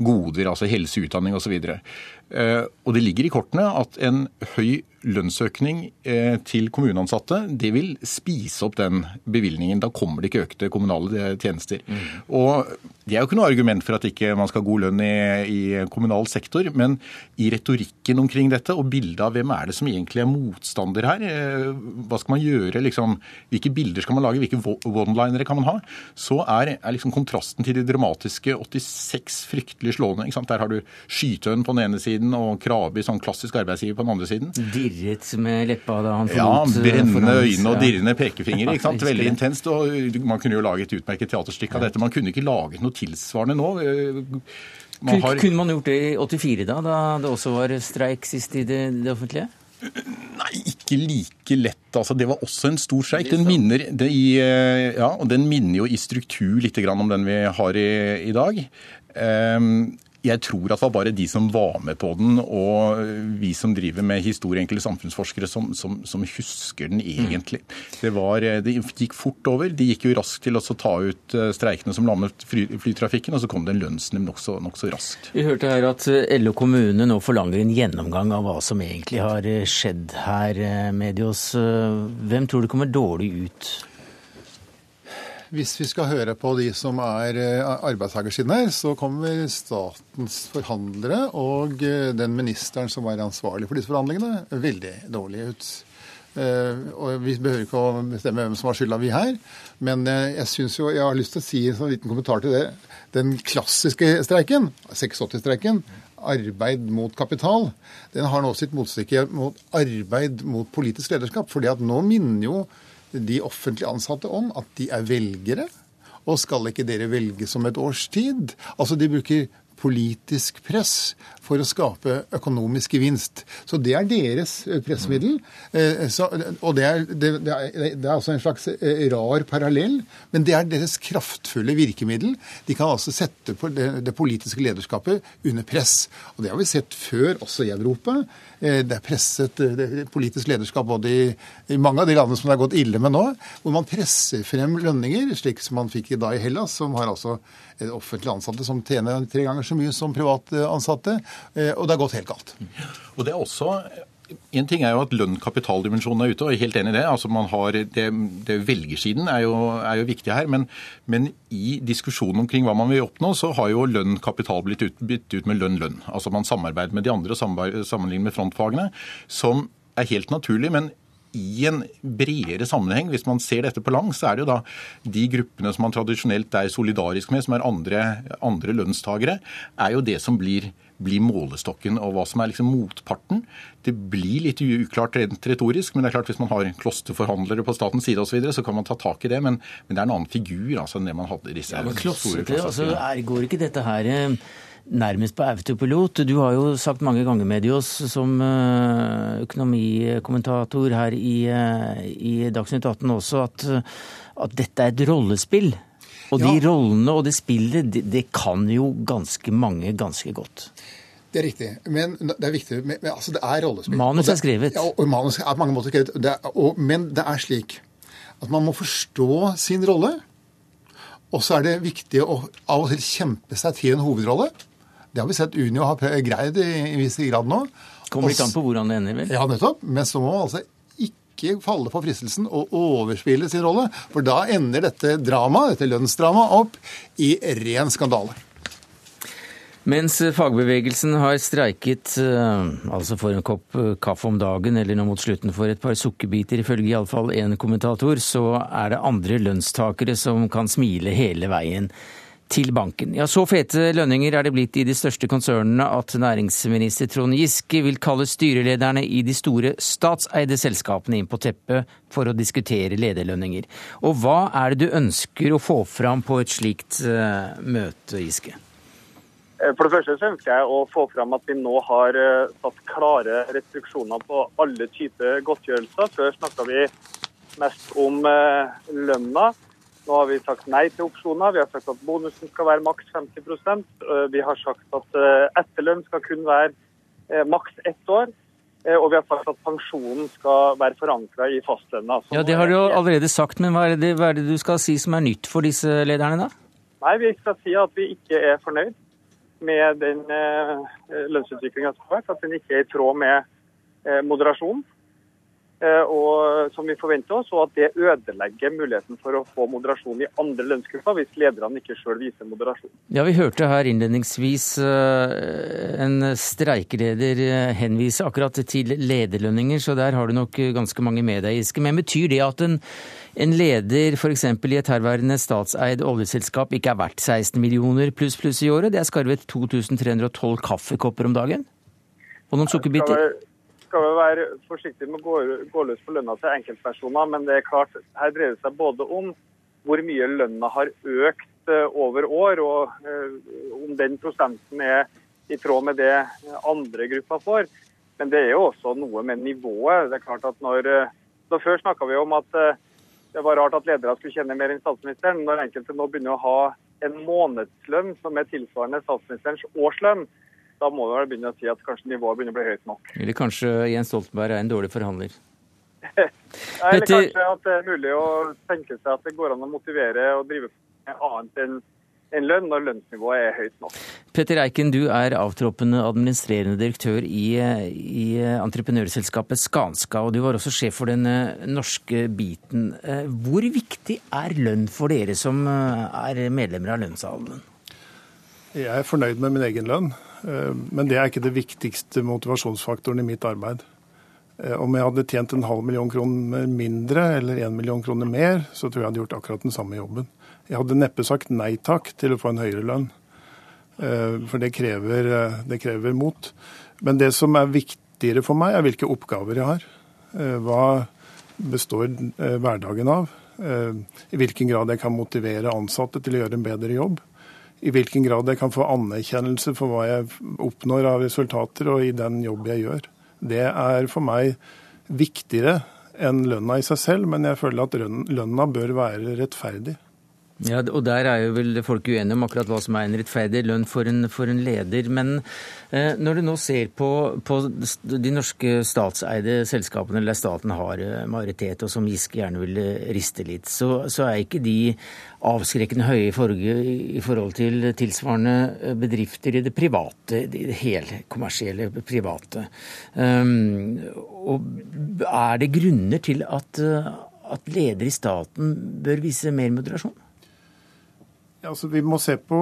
goder, altså helse, utdanning osv. Eh, og det ligger i kortene at en høy lønnsøkning eh, til kommuneansatte, det vil spise opp den bevilgningen. Da kommer det ikke økte kommunale eh, tjenester. Mm. Og Det er jo ikke noe argument for at ikke man skal ha god lønn i, i, kommunal sektor, men i retorikken omkring dette og bildet av hvem er det som egentlig er motstander her, eh, hva skal man gjøre, liksom, hvilke bilder skal man lage, hvilke one-linere kan man ha, så er, er liksom kontrasten til de dramatiske 86 fryktelig slående. Der har du Skytøen på den ene siden og Krabi, sånn klassisk arbeidsgiver, på den andre siden. Dirr dirret med leppa da han forlot Ja, eh, brennende øyne og dirrende pekefinger. ikke sant? [laughs] Veldig intenst. og Man kunne jo lage et utmerket teaterstykke av dette. Man kunne ikke laget noe tilsvarende nå. Eh, man har... Kunne man gjort det i 84, da, da det også var streik sist i det, det offentlige? Nei, ikke like lett. Altså, det var også en stor streik. Den minner, i, eh, ja, den minner jo i struktur litt om den vi har i, i dag. Um, jeg tror at det var bare de som var med på den, og vi som driver med historie, enkelte samfunnsforskere, som, som, som husker den egentlig. Det, var, det, gikk fort over. De gikk jo raskt til å ta ut eh, streikene som lammet fly, flytrafikken, og så kom det en lønnsnemnd nokså nok raskt. Vi hørte her at eh, LO kommune nå forlanger en gjennomgang av hva som egentlig har eh, skjedd her, Medios. Hvem tror du kommer dårlig ut? Hvis vi skal høre på de som er eh, arbeidstakersiden her, så kommer statens forhandlere og eh, den ministeren som er ansvarlig for disse forhandlingene, veldig dårlig ut. Eh, og Vi behøver ikke å bestemme hvem som har skylda, vi her. Men jeg synes jo, jeg har lyst til å si en sånn liten kommentar til det. Den klassiske streiken, 86-streiken, arbeid mot kapital, den har nå sitt motstykke mot arbeid mot politisk lederskap. fordi at nå minner jo de offentlig ansatte om at de er velgere. Og skal ikke dere velge som et års tid? Altså, de bruker politisk press for å skape økonomisk gevinst. Så det er deres eh, pressmiddel. Eh, så, og det er, det, det, er, det er, også en slags eh, rar parallell, men det er deres kraftfulle virkemiddel. De kan altså sette det, det politiske lederskapet under press. Og det har vi sett før, også i Europa. Det er presset politisk lederskap både i, i, mange av de landene som det har gått ille med nå, hvor man presser frem lønninger, slik som man fikk i dag i Hellas, som har altså offentlig ansatte som tjener tre ganger så mye som private ansatte. Og det har gått helt galt. Og det er også en ting er jo at lønn-kapitaldimensjonen er ute, og jeg er helt enig i det. Altså man har, det, det Velgersiden er jo, er jo viktig her. Men, men, i diskusjonen omkring hva man vil oppnå, så har jo lønn-kapital blitt ut, blitt ut med lønn-lønn. Altså Man samarbeider med de andre og sammenligner med frontfagene, som er helt naturlig. men i en bredere sammenheng, hvis man ser dette på lang, så er det jo da de gruppene som man tradisjonelt er solidarisk med, som er andre, andre lønnstagere, er jo det som blir, blir målestokken. Og hva som er liksom motparten. Det blir litt uklart rent retorisk, men det er klart hvis man har klosterforhandlere på statens side osv., så, videre, så kan man ta tak i det. Men, men, det er en annen figur altså, enn det man hadde i disse ja, men klostete, altså, Går ikke dette her eh, nærmest på autopilot. Du har jo sagt mange ganger, Medios, som eh, økonomikommentator her i, eh, i Dagsnytt 18 også, at, at, dette er et rollespill. Og de ja. rollene og det spillet, det, det kan jo ganske mange ganske godt. Det er riktig. Men det er viktig men, altså Det er rollespill. Manus er skrevet. Ja, og manus er på mange måter skrevet. Det er, og, men det er slik at man må forstå sin rolle. Og så er det viktig å av og til kjempe seg til en hovedrolle. Det har vi sett Unio har greid i en viss grad nå. Kommer litt an på hvordan det ender, vel? Ja, nettopp. Men så må man altså ikke falle for fristelsen og overspille sin rolle. For da ender dette dramaet, dette lønnsdramaet, opp i ren skandale. Mens fagbevegelsen har streiket eh, altså for en kopp eh, kaffe om dagen, eller nå mot slutten for et par sukkerbiter, ifølge iallfall én kommentator, så er det andre lønnstakere som kan smile hele veien til banken. Ja, Så fete lønninger er det blitt i de største konsernene at næringsminister Trond Giske vil kalle styrelederne i de store statseide selskapene inn på teppet for å diskutere lederlønninger. Og hva er det du ønsker å få fram på et slikt uh, møte, Giske? Eh, for det første så ønsker jeg å få fram at vi nå har eh, satt klare restriksjoner på alle typer godtgjørelser. Før snakka vi mest om eh, lønna. Nå har vi sagt nei til opsjoner. Vi har sagt at bonusen skal være maks 50% Vi har sagt at etterlønn skal kun være maks ett år. Og vi har sagt at pensjonen skal være forankra i fastlønna. Ja, Det har du jo allerede sagt, men hva er, det, hva er det du skal si som er nytt for disse lederne, da? Nei, Vi skal si at vi ikke er fornøyd med den eh, lønnsutviklinga som har vært, at den ikke er i tråd med moderasjonen. moderasjon. Eh, og som vi forventer oss, og at det ødelegger muligheten for å få moderasjon i andre lønnsgrupper hvis lederne ikke sjøl viser moderasjon. Ja, Vi hørte her innledningsvis en streikeleder henvise akkurat til lederlønninger, så der har du nok ganske mange med deg, Giske. Men betyr det at en, en leder f.eks. i et herværende statseid oljeselskap ikke er verdt 16 millioner pluss pluss i året? Det er skarvet 2312 kaffekopper om dagen? Og noen sukkerbiter? Skal vi være forsiktige med å gå, gå løs på lønna til enkeltpersoner, men det er klart, her dreier det seg både om hvor mye lønna har økt eh, over år, og eh, om den prosenten er i tråd med det andre grupper får. Men det er jo også noe med nivået. Det er klart at når, når Før snakka vi om at det var rart at ledere skulle tjene mer enn statsministeren. Når enkelte nå begynner å ha en månedslønn som er tilsvarende statsministerens årslønn, da må vi vel begynne å si at kanskje nivået begynner å bli høyt nok. Eller kanskje Jens Stoltenberg er en dårlig forhandler? [laughs] Eller kanskje at det er mulig å tenke seg at det går an å motivere og drive med annet enn en lønn når lønnsnivået er høyt nok. Petter Eiken, du er avtroppende administrerende direktør i, i entreprenørselskapet Skanska, og du var også sjef for den eh, norske biten. Eh, hvor viktig er lønn for dere som eh, er medlemmer av lønnsalderen? Jeg er fornøyd med min egen lønn. Eh, men det er ikke det viktigste motivasjonsfaktoren i mitt arbeid. Eh, om jeg hadde tjent en halv million kroner mindre eller en million kroner mer, så tror jeg jeg hadde gjort akkurat den samme jobben. Jeg hadde neppe sagt nei takk til å få en høyere lønn, eh, for det krever, det krever mot. Men det som er viktigere for meg, er hvilke oppgaver jeg har. Hva består hverdagen av? I hvilken grad jeg kan motivere ansatte til å gjøre en bedre jobb i hvilken grad jeg kan få anerkjennelse for hva jeg oppnår av resultater og i den jobb jeg gjør. Det er for meg viktigere enn lønna i seg selv, men jeg føler at lønna bør være rettferdig. Ja, og Der er jo vel folk uenige om akkurat hva som er en rettferdig lønn for en, for en leder. Men eh, når du nå ser på, på, de norske statseide selskapene, der staten har eh, majoritet, og som Giske gjerne vil eh, riste litt, så, så, er ikke de avskrekkende høye i, forrige, i forhold til tilsvarende eh, bedrifter i det private, det helkommersielle private. Um, og er det grunner til at, at ledere i staten bør vise mer moderasjon? Altså, vi må se på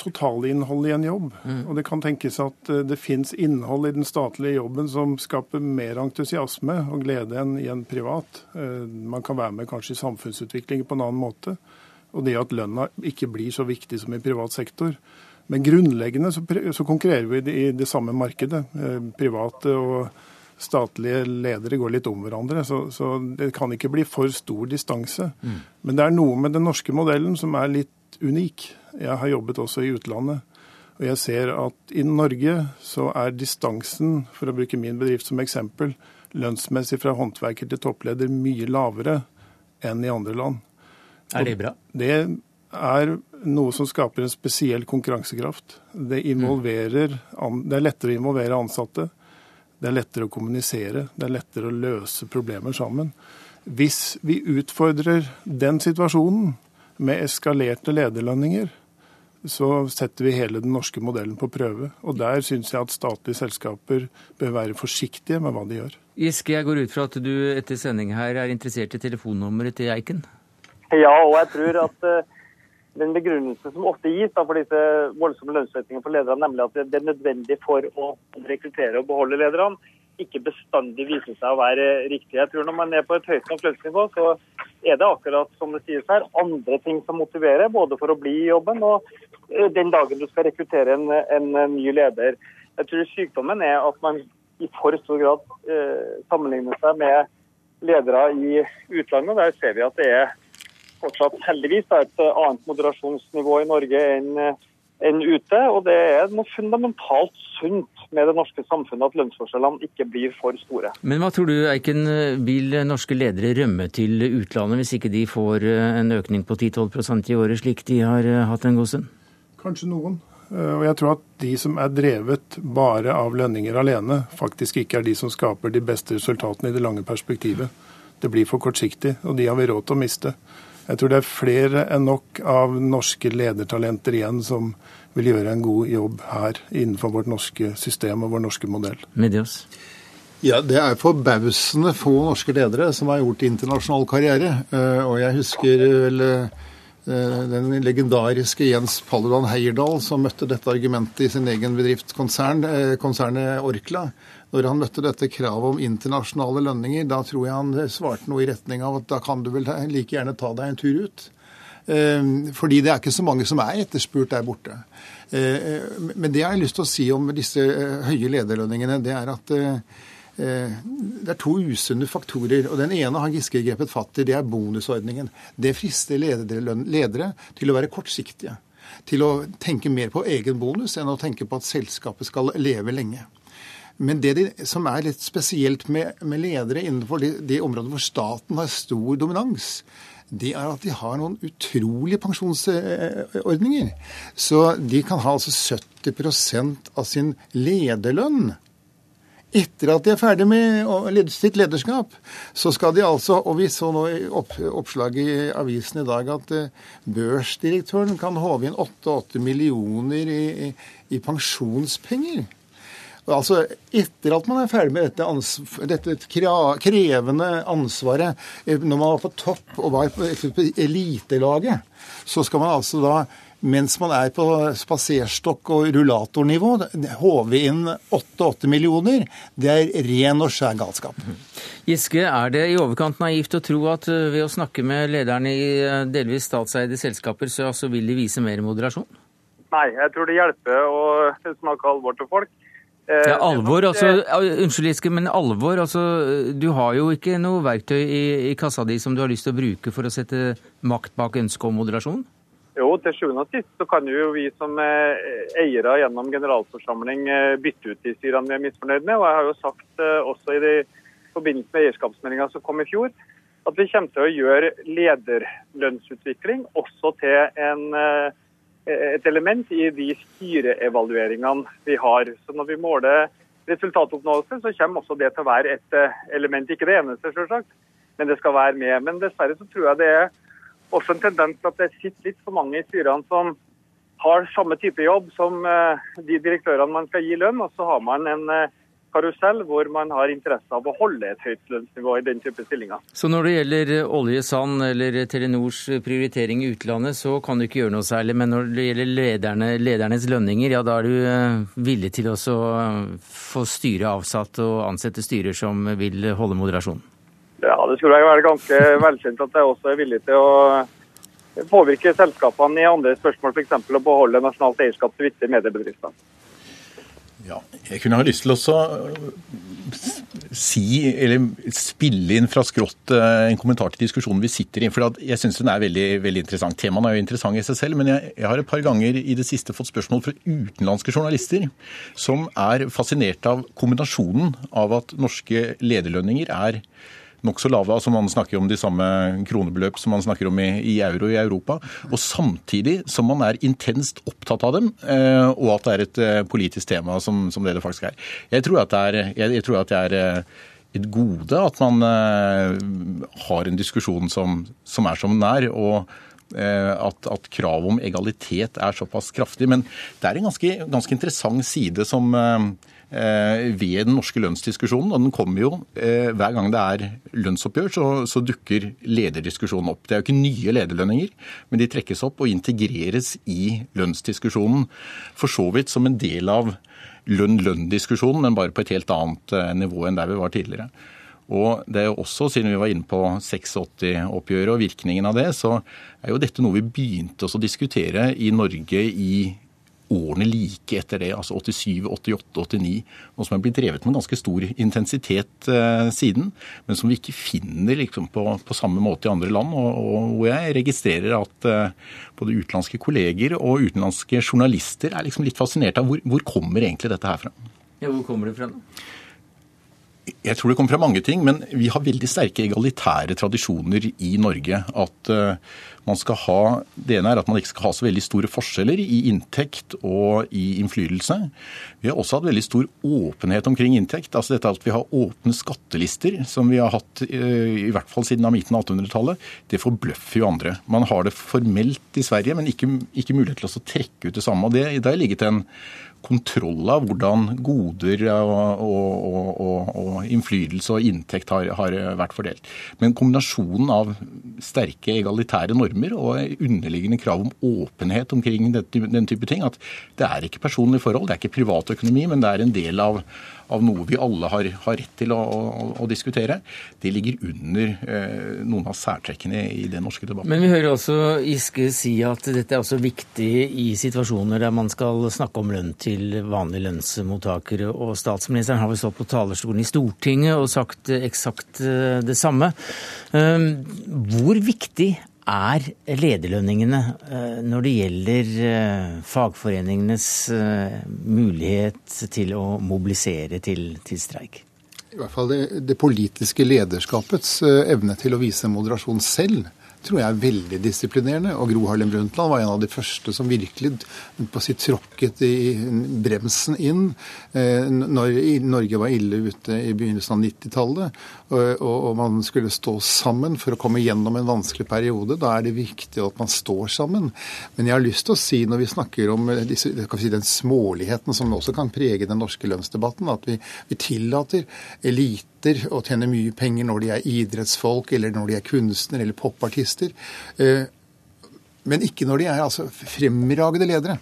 totalinnholdet i en jobb. Mm. Og det kan tenkes at eh, det fins innhold i den statlige jobben som skaper mer entusiasme og glede enn i en privat. Eh, man kan være med kanskje i samfunnsutvikling på en annen måte. Og det at lønna ikke blir så viktig som i privat sektor. Men grunnleggende så, så konkurrerer vi i det samme markedet. Eh, private og statlige ledere går litt om hverandre. Så, så det kan ikke bli for stor distanse. Mm. Men det er noe med den norske modellen som er litt unik. Jeg har jobbet også i utlandet. Og jeg ser at i Norge så er distansen, for å bruke min bedrift som eksempel, lønnsmessig fra håndverker til toppleder mye lavere enn i andre land. Er det bra? Det er noe som skaper en spesiell konkurransekraft. Det, involverer, det er lettere å involvere ansatte. Det er lettere å kommunisere. Det er lettere å løse problemer sammen. Hvis vi utfordrer den situasjonen med eskalerte lederlønninger, så setter vi hele den norske modellen på prøve. Og der syns jeg at statlige selskaper bør være forsiktige med hva de gjør. Giske, jeg går ut fra at du etter sending her er interessert i telefonnummeret til Eiken? Ja, og jeg tror at uh, den begrunnelsen som ofte gis da, for disse voldsomme lønnsøkningene for lederne, nemlig at det er nødvendig for å rekruttere og beholde lederne, ikke bestandig viser seg å være riktig. Jeg tror Når man er på et høyt nok lønnsnivå, så er det akkurat som det sies her, andre ting som motiverer, både for å bli i jobben og eh, den dagen du skal rekruttere en, en ny leder. Jeg tror sykdommen er at man i for stor grad eh, sammenligner seg med ledere i utlandet. Der ser vi at det er fortsatt heldigvis et annet moderasjonsnivå i Norge enn enn ute. Og det er noe fundamentalt sunt med det norske samfunnet at lønnsforskjellene ikke blir for store. Men hva tror du, Eiken, vil norske ledere rømme til utlandet hvis ikke de får en økning på 10-12% i året, slik de har hatt en god stund? Kanskje noen. Og jeg tror at de som er drevet bare av lønninger alene, faktisk ikke er de som skaper de beste resultatene i det lange perspektivet. Det blir for kortsiktig, og de har vi råd til å miste. Jeg tror det er flere enn nok av norske ledertalenter igjen som vil gjøre en god jobb her innenfor vårt norske system og vår norske modell. Medios. Ja, Det er forbausende få norske ledere som har gjort internasjonal karriere. Eh, og jeg husker vel eh, den legendariske Jens Paludan Heierdal som møtte dette argumentet i sin egen bedrift, konsern, eh, konsernet Orkla når han møtte dette kravet om internasjonale lønninger, da tror jeg han svarte noe i retning av at da kan du vel like gjerne ta deg en tur ut. Ehm, fordi det er ikke så mange som er etterspurt der borte. Ehm, men det jeg har lyst til å si om disse eh, høye lederlønningene, det er at eh, eh, det er to usunne faktorer. og Den ene har Giske grepet fatt i, det er bonusordningen. Det frister ledere til å være kortsiktige. Til å tenke mer på egen bonus enn å tenke på at selskapet skal leve lenge. Men det de, som er litt spesielt med, med ledere innenfor de, de områdene hvor staten har stor dominans, det er at de har noen utrolige pensjonsordninger. Så de kan ha altså 70% av sin lederlønn etter at de er ferdig med sitt lederskap, så skal de altså Og vi så nå i opp, oppslag i avisen i dag at uh, børsdirektøren kan håve inn 8-8 millioner i, i, i pensjonspenger. Altså, Etter at man er ferdig med dette, ansvar, dette krevende ansvaret, eh, når man var på topp og var på elitelaget, så skal man altså da mens man er på spaserstokk- og rullatornivå, håve inn 8-8 millioner. Det er ren og skjær galskap. Giske, er det i overkant naivt å tro at eh, ved å snakke med lederne i eh, delvis statseide selskaper, så, så vil de vise mer moderasjon? Nei, jeg tror det hjelper å snakke alvor til folk. Eh, ja, alvor, altså, Unnskyld, Giske, men alvor altså, Du har jo ikke noe verktøy i, i, kassa di som du har lyst til å bruke for å sette makt bak ønsket om moderasjon? Jo, til sjuende og sist så kan jo vi som eh, eiere gjennom generalforsamling eh, bytte ut de styrene vi er misfornøyd med. Og jeg har jo sagt også i de, forbindelse med eierskapsmeldinga som kom i fjor, at vi kommer til å gjøre lederlønnsutvikling også til en et element i de styreevalueringene vi har. Så Når vi måler resultatoppnåelse, så kommer også det til å være et eh, element. Ikke det eneste, selvsagt, men det skal være med. Men dessverre så tror jeg det er også en tendens til at det sitter litt for mange i styrene som har samme type jobb som eh, de direktørene man skal gi lønn, og så har man en eh, karusell hvor man har interesse av å holde et høyt lønnsnivå i den type stillinger. Så når det gjelder oljesand eller Telenors prioritering i utlandet, så kan du ikke gjøre noe særlig. Men når det gjelder lederne, ledernes lønninger, ja da er du eh, villig til å få styret avsatt og ansette styrer som vil holde moderasjon? Ja, det skulle jeg være ganske velkjent at jeg også er villig til å påvirke selskapene i andre spørsmål, f.eks. å beholde nasjonalt eierskap til viktige mediebedrifter. Ja, jeg kunne ha lyst til å øh, si, eller spille inn fra skrått øh, en kommentar til diskusjonen vi sitter i. for Jeg syns den er veldig, veldig interessant. Temaene er jo interessant i seg selv, men jeg, jeg, har et par ganger i det siste fått spørsmål fra utenlandske journalister som er fascinert av kombinasjonen av at norske lederlønninger er nokså lave. altså Man snakker om de samme kronebeløp som man snakker om i, i, euro i Europa. Og samtidig som man er intenst opptatt av dem, eh, og at det er et eh, politisk tema som, som det det faktisk er. Jeg tror at det er, jeg, jeg tror at det er eh, et gode at man har en diskusjon som, som er som den er. og at, at kravet om egalitet er såpass kraftig. Men det er en ganske, ganske interessant side som ved den norske lønnsdiskusjonen. Og den kommer jo eh, hver gang det er lønnsoppgjør, så, så, dukker lederdiskusjonen opp. Det er jo ikke nye lederlønninger, men de trekkes opp og integreres i lønnsdiskusjonen. For så vidt som en del av lønn-lønn-diskusjonen, men bare på et helt annet eh, nivå enn der vi var tidligere. Og det er jo også, Siden vi var inne på 86-oppgjøret og virkningen av det, så er jo dette noe vi begynte å diskutere i Norge i årene like etter det, altså 87, 88, 89, og som er blitt drevet med ganske stor intensitet eh, siden, men som vi ikke finner liksom, på, på, samme måte i andre land. Og, og hvor jeg registrerer at eh, både utenlandske kolleger og utenlandske journalister er liksom litt fascinert av hvor, hvor kommer egentlig dette her fra. Ja, Hvor kommer det fra? da? Jeg tror det kommer fra mange ting, men vi har veldig sterke egalitære tradisjoner i Norge. At uh, man skal ha, Det ene er at man ikke skal ha så veldig store forskjeller i inntekt og i innflytelse. Vi har også hatt veldig stor åpenhet omkring inntekt. altså dette At vi har åpne skattelister, som vi har hatt uh, i hvert fall siden av midten av 1800-tallet, det forbløffer jo andre. Man har det formelt i Sverige, men ikke, ikke mulighet til å trekke ut det samme. og det, Der ligget en kontroll av hvordan goder og, og, og, og innflytelse og inntekt har, har, vært fordelt. Men kombinasjonen av sterke egalitære normer og underliggende krav om åpenhet omkring den type ting, at det er ikke personlige forhold, det er ikke privatøkonomi, men det er en del av, av noe vi alle har, har rett til å, å, å, diskutere, det ligger under eh, noen av særtrekkene i den norske debatten. Men vi hører også Giske si at dette er også viktig i situasjoner der man skal snakke om lønn til vanlige lønnsmottakere. Og statsministeren har vel stått på talerstolen i Stortinget og sagt eksakt eh, det samme. Ehm, hvor viktig er lederlønningene eh, når det gjelder eh, fagforeningenes eh, mulighet til å mobilisere til, til streik? I hvert fall det, det politiske lederskapets evne til å vise moderasjon selv tror jeg er veldig disiplinerende. Og Gro Harlem Brundtland var en av de første som virkelig på sitt tråkket i bremsen inn eh, når Norge var ille ute i begynnelsen av 90-tallet, og man skulle stå sammen for å komme gjennom en vanskelig periode. Da er det viktig at man står sammen. Men jeg har lyst til å si, når vi snakker om disse, si, den småligheten som også kan prege den norske lønnsdebatten, at vi, vi tillater elite nekter og tjener mye penger når de er idrettsfolk, eller når de er kunstnere eller popartister. Eh, men ikke når de er altså fremragende ledere.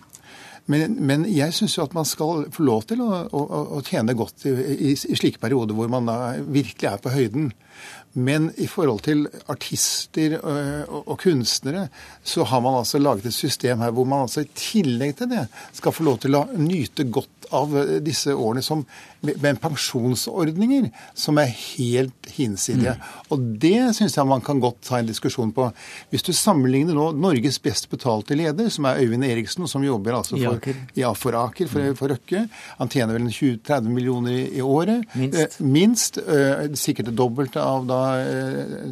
Men, men jeg syns jo at man skal få lov til å, å, å tjene godt i, i, i, slike perioder hvor man da virkelig er på høyden. Men i forhold til artister øh, og, kunstnere, så har man altså laget et system her hvor man altså i tillegg til det skal få lov til å nyte godt av disse årene som, med pensjonsordninger som er helt hinsidige. Mm. Og det syns jeg man kan godt ta en diskusjon på. Hvis du sammenligner nå Norges best betalte leder, som er Øyvind Eriksen, som jobber altså for, ja, for Aker, for, mm. for Røkke. Han tjener vel 20-30 millioner i, i året. Minst. Eh, minst eh, sikkert det dobbelte av da Eh,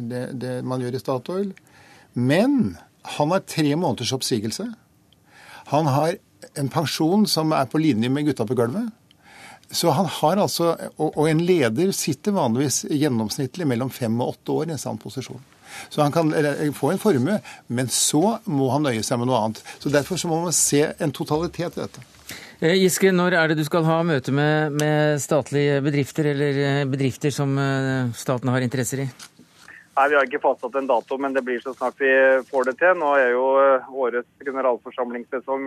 det, det man gjør i Statoil. Men han har tre måneders oppsigelse. Han har en pensjon som er på linje med gutta på gulvet. Så han har altså, Og en leder sitter vanligvis gjennomsnittlig mellom fem og åtte år i en sann posisjon. Så han kan få en formue, men så må han nøye seg med noe annet. Så Derfor så må man se en totalitet i dette. Eh, Giske, når er det du skal ha møte med, med statlige bedrifter, eller eh, bedrifter som eh, staten har interesser i? Nei, Vi har ikke fastsatt en dato, men det blir så snart vi får det til. Nå er jo årets generalforsamlingssesong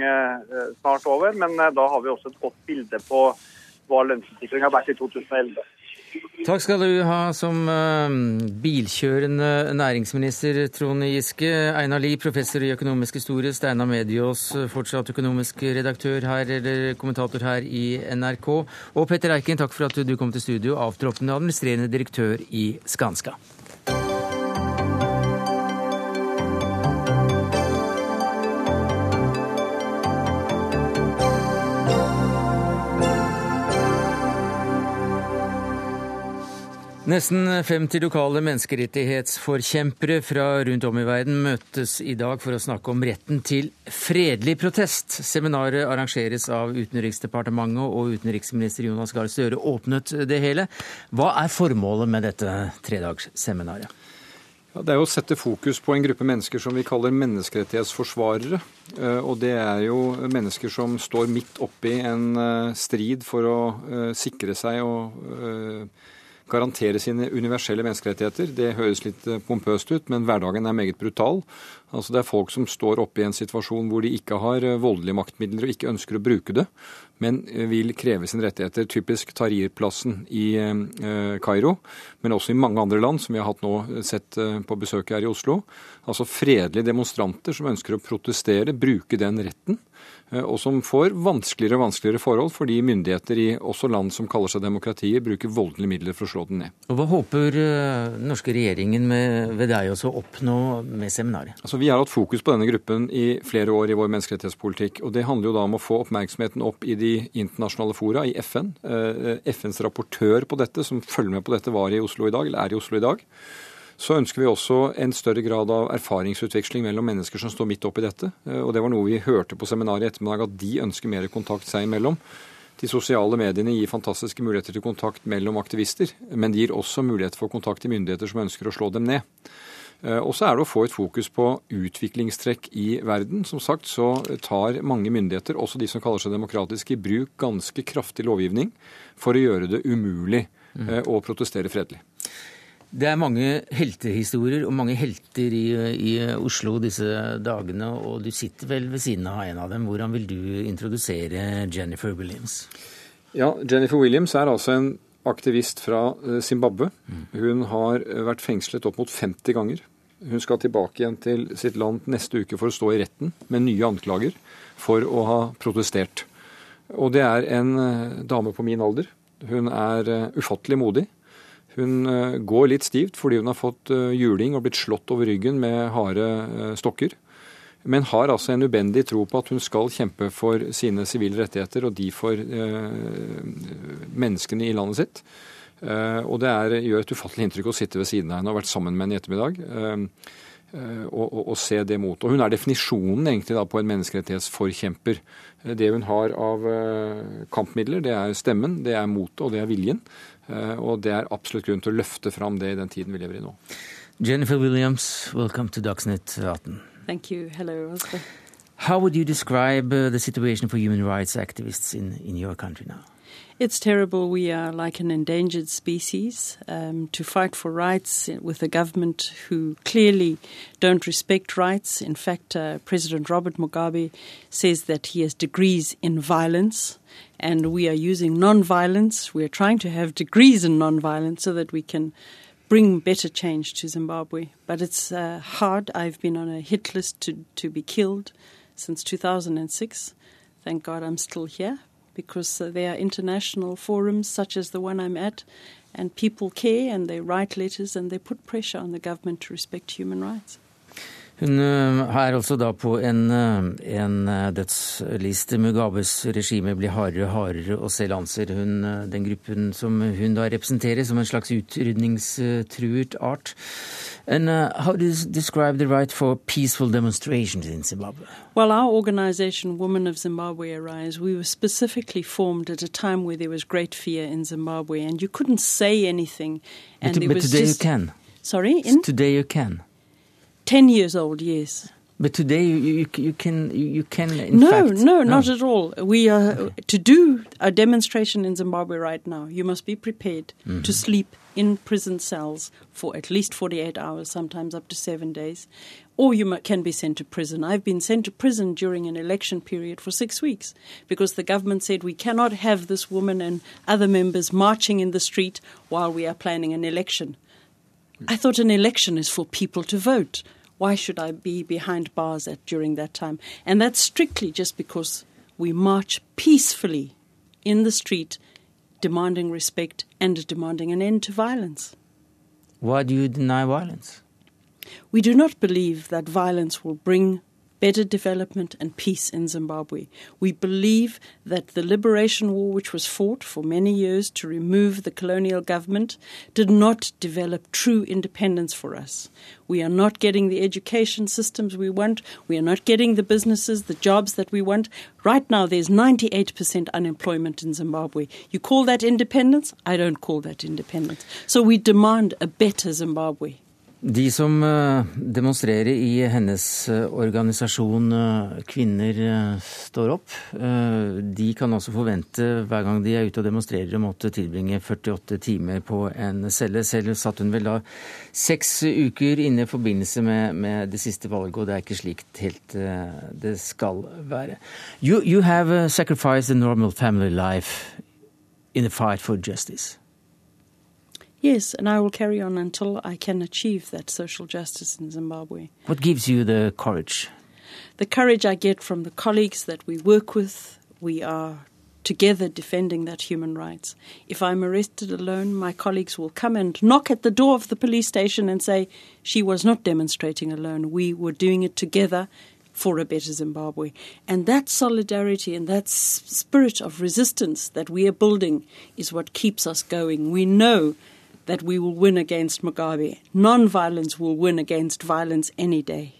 snart over, men da har vi også et godt bilde på hva lønnsutviklingen har vært i 2011. Takk skal du ha som uh, bilkjørende næringsminister, Trond Giske. Einar Lie, professor i økonomisk historie. Steinar Mediås, fortsatt økonomisk redaktør her, eller kommentator her i NRK. Og Petter Eiken, takk for at du kom til studio, avtroppende administrerende direktør i Skanska. Nesten 50 lokale menneskerettighetsforkjempere fra rundt om i verden møtes i dag for å snakke om retten til fredelig protest. Seminaret arrangeres av Utenriksdepartementet, og utenriksminister Jonas Gahr Støre åpnet det hele. Hva er formålet med dette tredagsseminaret? Ja, det er å sette fokus på en gruppe mennesker som vi kaller menneskerettighetsforsvarere. Eh, og det er jo mennesker som står midt oppi en eh, strid for å eh, sikre seg og garantere sine universelle menneskerettigheter. Det høres litt eh, pompøst ut, men hverdagen er meget brutal. Altså Det er folk som står oppe i en situasjon hvor de ikke har eh, voldelige maktmidler og ikke ønsker å bruke det, men eh, vil kreve sine rettigheter. Typisk Tahrir-plassen i Kairo, men også i mange andre land, som vi har hatt nå sett på besøk her i Oslo. Altså fredelige demonstranter som ønsker å protestere, bruke den retten og som får vanskeligere og vanskeligere forhold fordi myndigheter i også land som kaller seg demokratier, bruker voldelige midler for å slå den ned. Og Hva håper den uh, norske regjeringen med, ved deg også å oppnå med seminaret? Altså, vi har hatt fokus på denne gruppen i flere år i vår menneskerettighetspolitikk. og Det handler jo da om å få oppmerksomheten opp i de internasjonale fora, i FN. Eh, FNs rapportør på dette, som følger med på dette, var i Oslo i dag, eller er i Oslo i dag. Så ønsker vi også en større grad av erfaringsutveksling mellom mennesker som står midt oppi dette. Eh, og det var noe vi hørte på seminaret i ettermiddag, at de ønsker mer kontakt seg imellom. De sosiale mediene gir fantastiske muligheter til kontakt mellom aktivister, men de gir også mulighet for kontakt til myndigheter som ønsker å slå dem ned. Eh, og så er det å få et fokus på utviklingstrekk i verden. Som sagt så tar mange myndigheter, også de som kaller seg demokratiske, i bruk ganske kraftig lovgivning for å gjøre det umulig mm. Å protestere fredelig. Det er mange heltehistorier og mange helter i, i, Oslo disse dagene, og du sitter vel ved siden av en av dem. Hvordan vil du introdusere Jennifer Williams? Ja, Jennifer Williams er altså en aktivist fra eh, Zimbabwe. Hun har vært fengslet opp mot 50 ganger. Hun skal tilbake igjen til sitt land neste uke for å stå i retten med nye anklager for å ha protestert. Og det er en eh, dame på min alder. Hun er eh, ufattelig modig. Hun eh, går litt stivt fordi hun har fått eh, juling og blitt slått over ryggen med harde eh, stokker. Men har altså en ubendig tro på at hun skal kjempe for sine sivile rettigheter og de for menneskene i landet sitt. og det er, gjør et ufattelig inntrykk å sitte ved siden av henne og vært sammen med henne i ettermiddag. Og, og, og, se det mot. Og hun er definisjonen egentlig da på en menneskerettighetsforkjemper. Det hun har av kampmidler, det er stemmen, det er motet og det er viljen. Eh, og det er absolutt grunn til å løfte fram det i den tiden vi lever i nå. Jennifer Williams, welcome to Dagsnytt 18. Thank you. Hello, Oscar. How would you describe uh, the situation for human rights activists in, in your country now? It's terrible. We are like an endangered species. Um, to fight for rights with a government who clearly don't respect rights. In fact, uh, President Robert Mugabe says that he has degrees in violence, and we are using non-violence. We are trying to have degrees in non-violence so that we can bring better change to Zimbabwe. But it's uh, hard. I've been on a hit list to, to be killed since 2006. Thank God I'm still here because uh, there are international forums such as the one I'm at, and people care and they write letters and they put pressure on the government to respect human rights. Hun eh, er altså da på en, eh, en eh, dødsliste. Mugabes regime blir hardere og hardere, og selv anser hun den gruppen som hun da representerer, som en slags utrydningstruet art. And uh, how do you describe the right for peaceful demonstrations in Zimbabwe? Well, our organization, Women of Zimbabwe Arise, we were specifically formed at a time where there was great fear in Zimbabwe, and you couldn't say anything. And but, but today just... you can. Sorry? In... Today you can. 10 years old, yes. But today you, you, you can you can no, fact, no no not at all. We are to do a demonstration in Zimbabwe right now. You must be prepared mm -hmm. to sleep in prison cells for at least 48 hours, sometimes up to 7 days, or you can be sent to prison. I've been sent to prison during an election period for 6 weeks because the government said we cannot have this woman and other members marching in the street while we are planning an election. I thought an election is for people to vote. Why should I be behind bars at, during that time? And that's strictly just because we march peacefully in the street, demanding respect and demanding an end to violence. Why do you deny violence? We do not believe that violence will bring better development and peace in Zimbabwe. We believe that the liberation war, which was fought for many years to remove the colonial government, did not develop true independence for us. We are not getting the education systems we want. We are not getting the businesses, the jobs that we want. Right now, there's 98% unemployment in Zimbabwe. You call that independence? I don't call that independence. So we demand a better Zimbabwe. De som eh, demonstrerer i hennes eh, organisasjon eh, Kvinner står opp, de kan også forvente hver gang de er ute og demonstrerer å måtte tilbringe 48 timer på en celle. Selv satt hun vel da seks uker inne i forbindelse med, med, det siste valget, og det er ikke slik helt det skal være. You, you have sacrificed the normal family life in the fight for justice. Yes, and I will carry on until I can achieve that social justice in Zimbabwe. What gives you the courage? The courage I get from the colleagues that we work with. We are together defending that human rights. If I'm arrested alone, my colleagues will come and knock at the door of the police station and say, She was not demonstrating alone. We were doing it together for a better Zimbabwe. And that solidarity and that spirit of resistance that we are building is what keeps us going. We know that we will win against Mugabe. Non-violence will win against violence any day.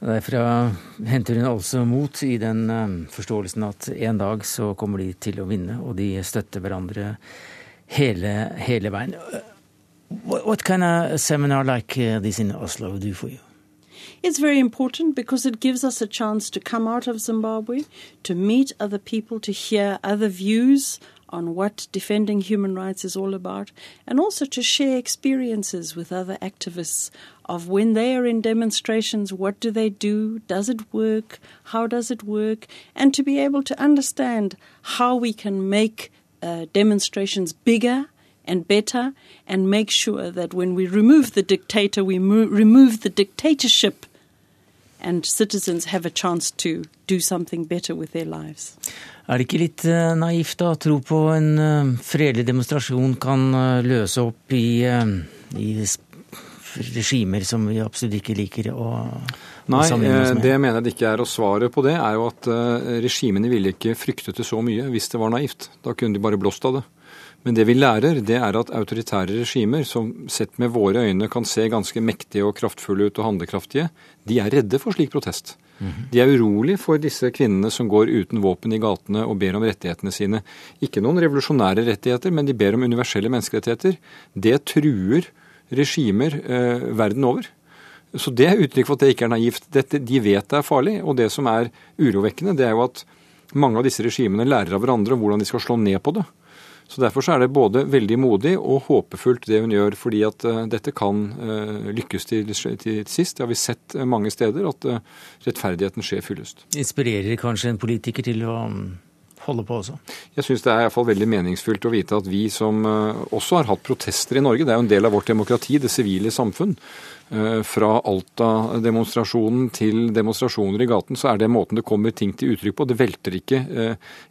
Derfra henter hun altså mot i den um, forståelsen at en dag så kommer de til å vinne, og de støtter hverandre hele, hele veien. What, what kind of seminar like uh, this in Oslo do for you? It's very important because it gives us a chance to come out of Zimbabwe, to meet other people, to hear other views on what defending human rights is all about, and also to share experiences with other activists of when they are in demonstrations, what do they do? Does it work? How does it work? And to be able to understand how we can make uh, demonstrations bigger and better and make sure that when we remove the dictator, we mo- remove the dictatorship and citizens have a chance to do something better with their lives. Er det ikke litt eh, naivt da, å tro på en eh, fredelig demonstrasjon kan eh, løse opp i, i regimer som vi absolutt ikke liker å Nei, det mener jeg det ikke er. Og svaret på det er jo at regimene ville ikke fryktet det så mye hvis det var naivt. Da kunne de bare blåst av det. Men det vi lærer, det er at autoritære regimer, som sett med våre øyne kan se ganske mektige og kraftfulle ut og handlekraftige, de er redde for slik protest. De er urolig for disse kvinnene som går uten våpen i gatene og ber om rettighetene sine. Ikke noen revolusjonære rettigheter, men de ber om universelle menneskerettigheter. Det truer regimer eh, verden over. Så det er uttrykk for at det ikke er naivt. Dette, de vet det er farlig. Og det som er urovekkende, det er jo at mange av disse regimene lærer av hverandre om hvordan de skal slå ned på det. Så Derfor så er det både veldig modig og håpefullt det hun gjør, fordi at uh, dette kan uh, lykkes til, til, sist. Det har vi sett uh, mange steder, at rettferdigheten skjer fyllest. Inspirerer kanskje en politiker til å um, holde på også? Jeg syns det er i hvert fall veldig meningsfullt å vite at vi som også har hatt protester i Norge, det er jo en del av vårt demokrati, det sivile samfunn. Fra Alta-demonstrasjonen til demonstrasjoner i gaten, så er det måten det kommer ting til uttrykk på. Det velter ikke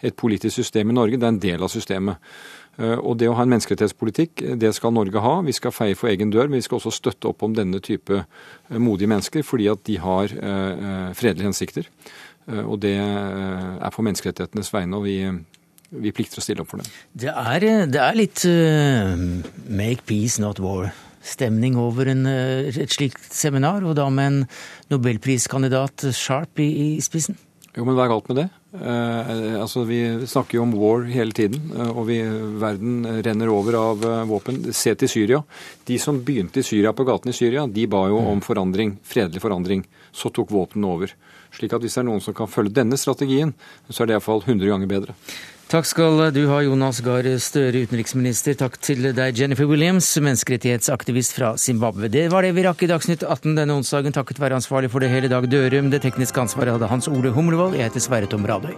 et politisk system i Norge, det er en del av systemet. Og det å ha en menneskerettighetspolitikk, det skal Norge ha. Vi skal feie for egen dør, men vi skal også støtte opp om denne type modige mennesker, fordi at de har fredelige hensikter. Og det er på menneskerettighetenes vegne, og vi, vi plikter å stille opp for dem. Det er, det er litt uh, make peace, not war stemning over en, et slikt seminar, og da med en nobelpriskandidat Sharp i, i spissen? Jo, men hva er galt med det? Eh, altså, Vi snakker jo om war hele tiden, og vi, verden renner over av våpen. Se til Syria. De som begynte i Syria på gaten i Syria, de ba jo om forandring, fredelig forandring. Så tok våpnene over. Slik at hvis det er noen som kan følge denne strategien, så er det iallfall 100 ganger bedre. Takk skal du ha, Jonas Gahr Støre, utenriksminister. Takk til deg, Jennifer Williams, menneskerettighetsaktivist fra Zimbabwe. Det var det vi rakk i Dagsnytt 18 denne onsdagen, takket være ansvarlig for det hele Dag Dørum. Det tekniske ansvaret hadde Hans Ole Humlevold. Jeg heter Sverre Tom Radøy.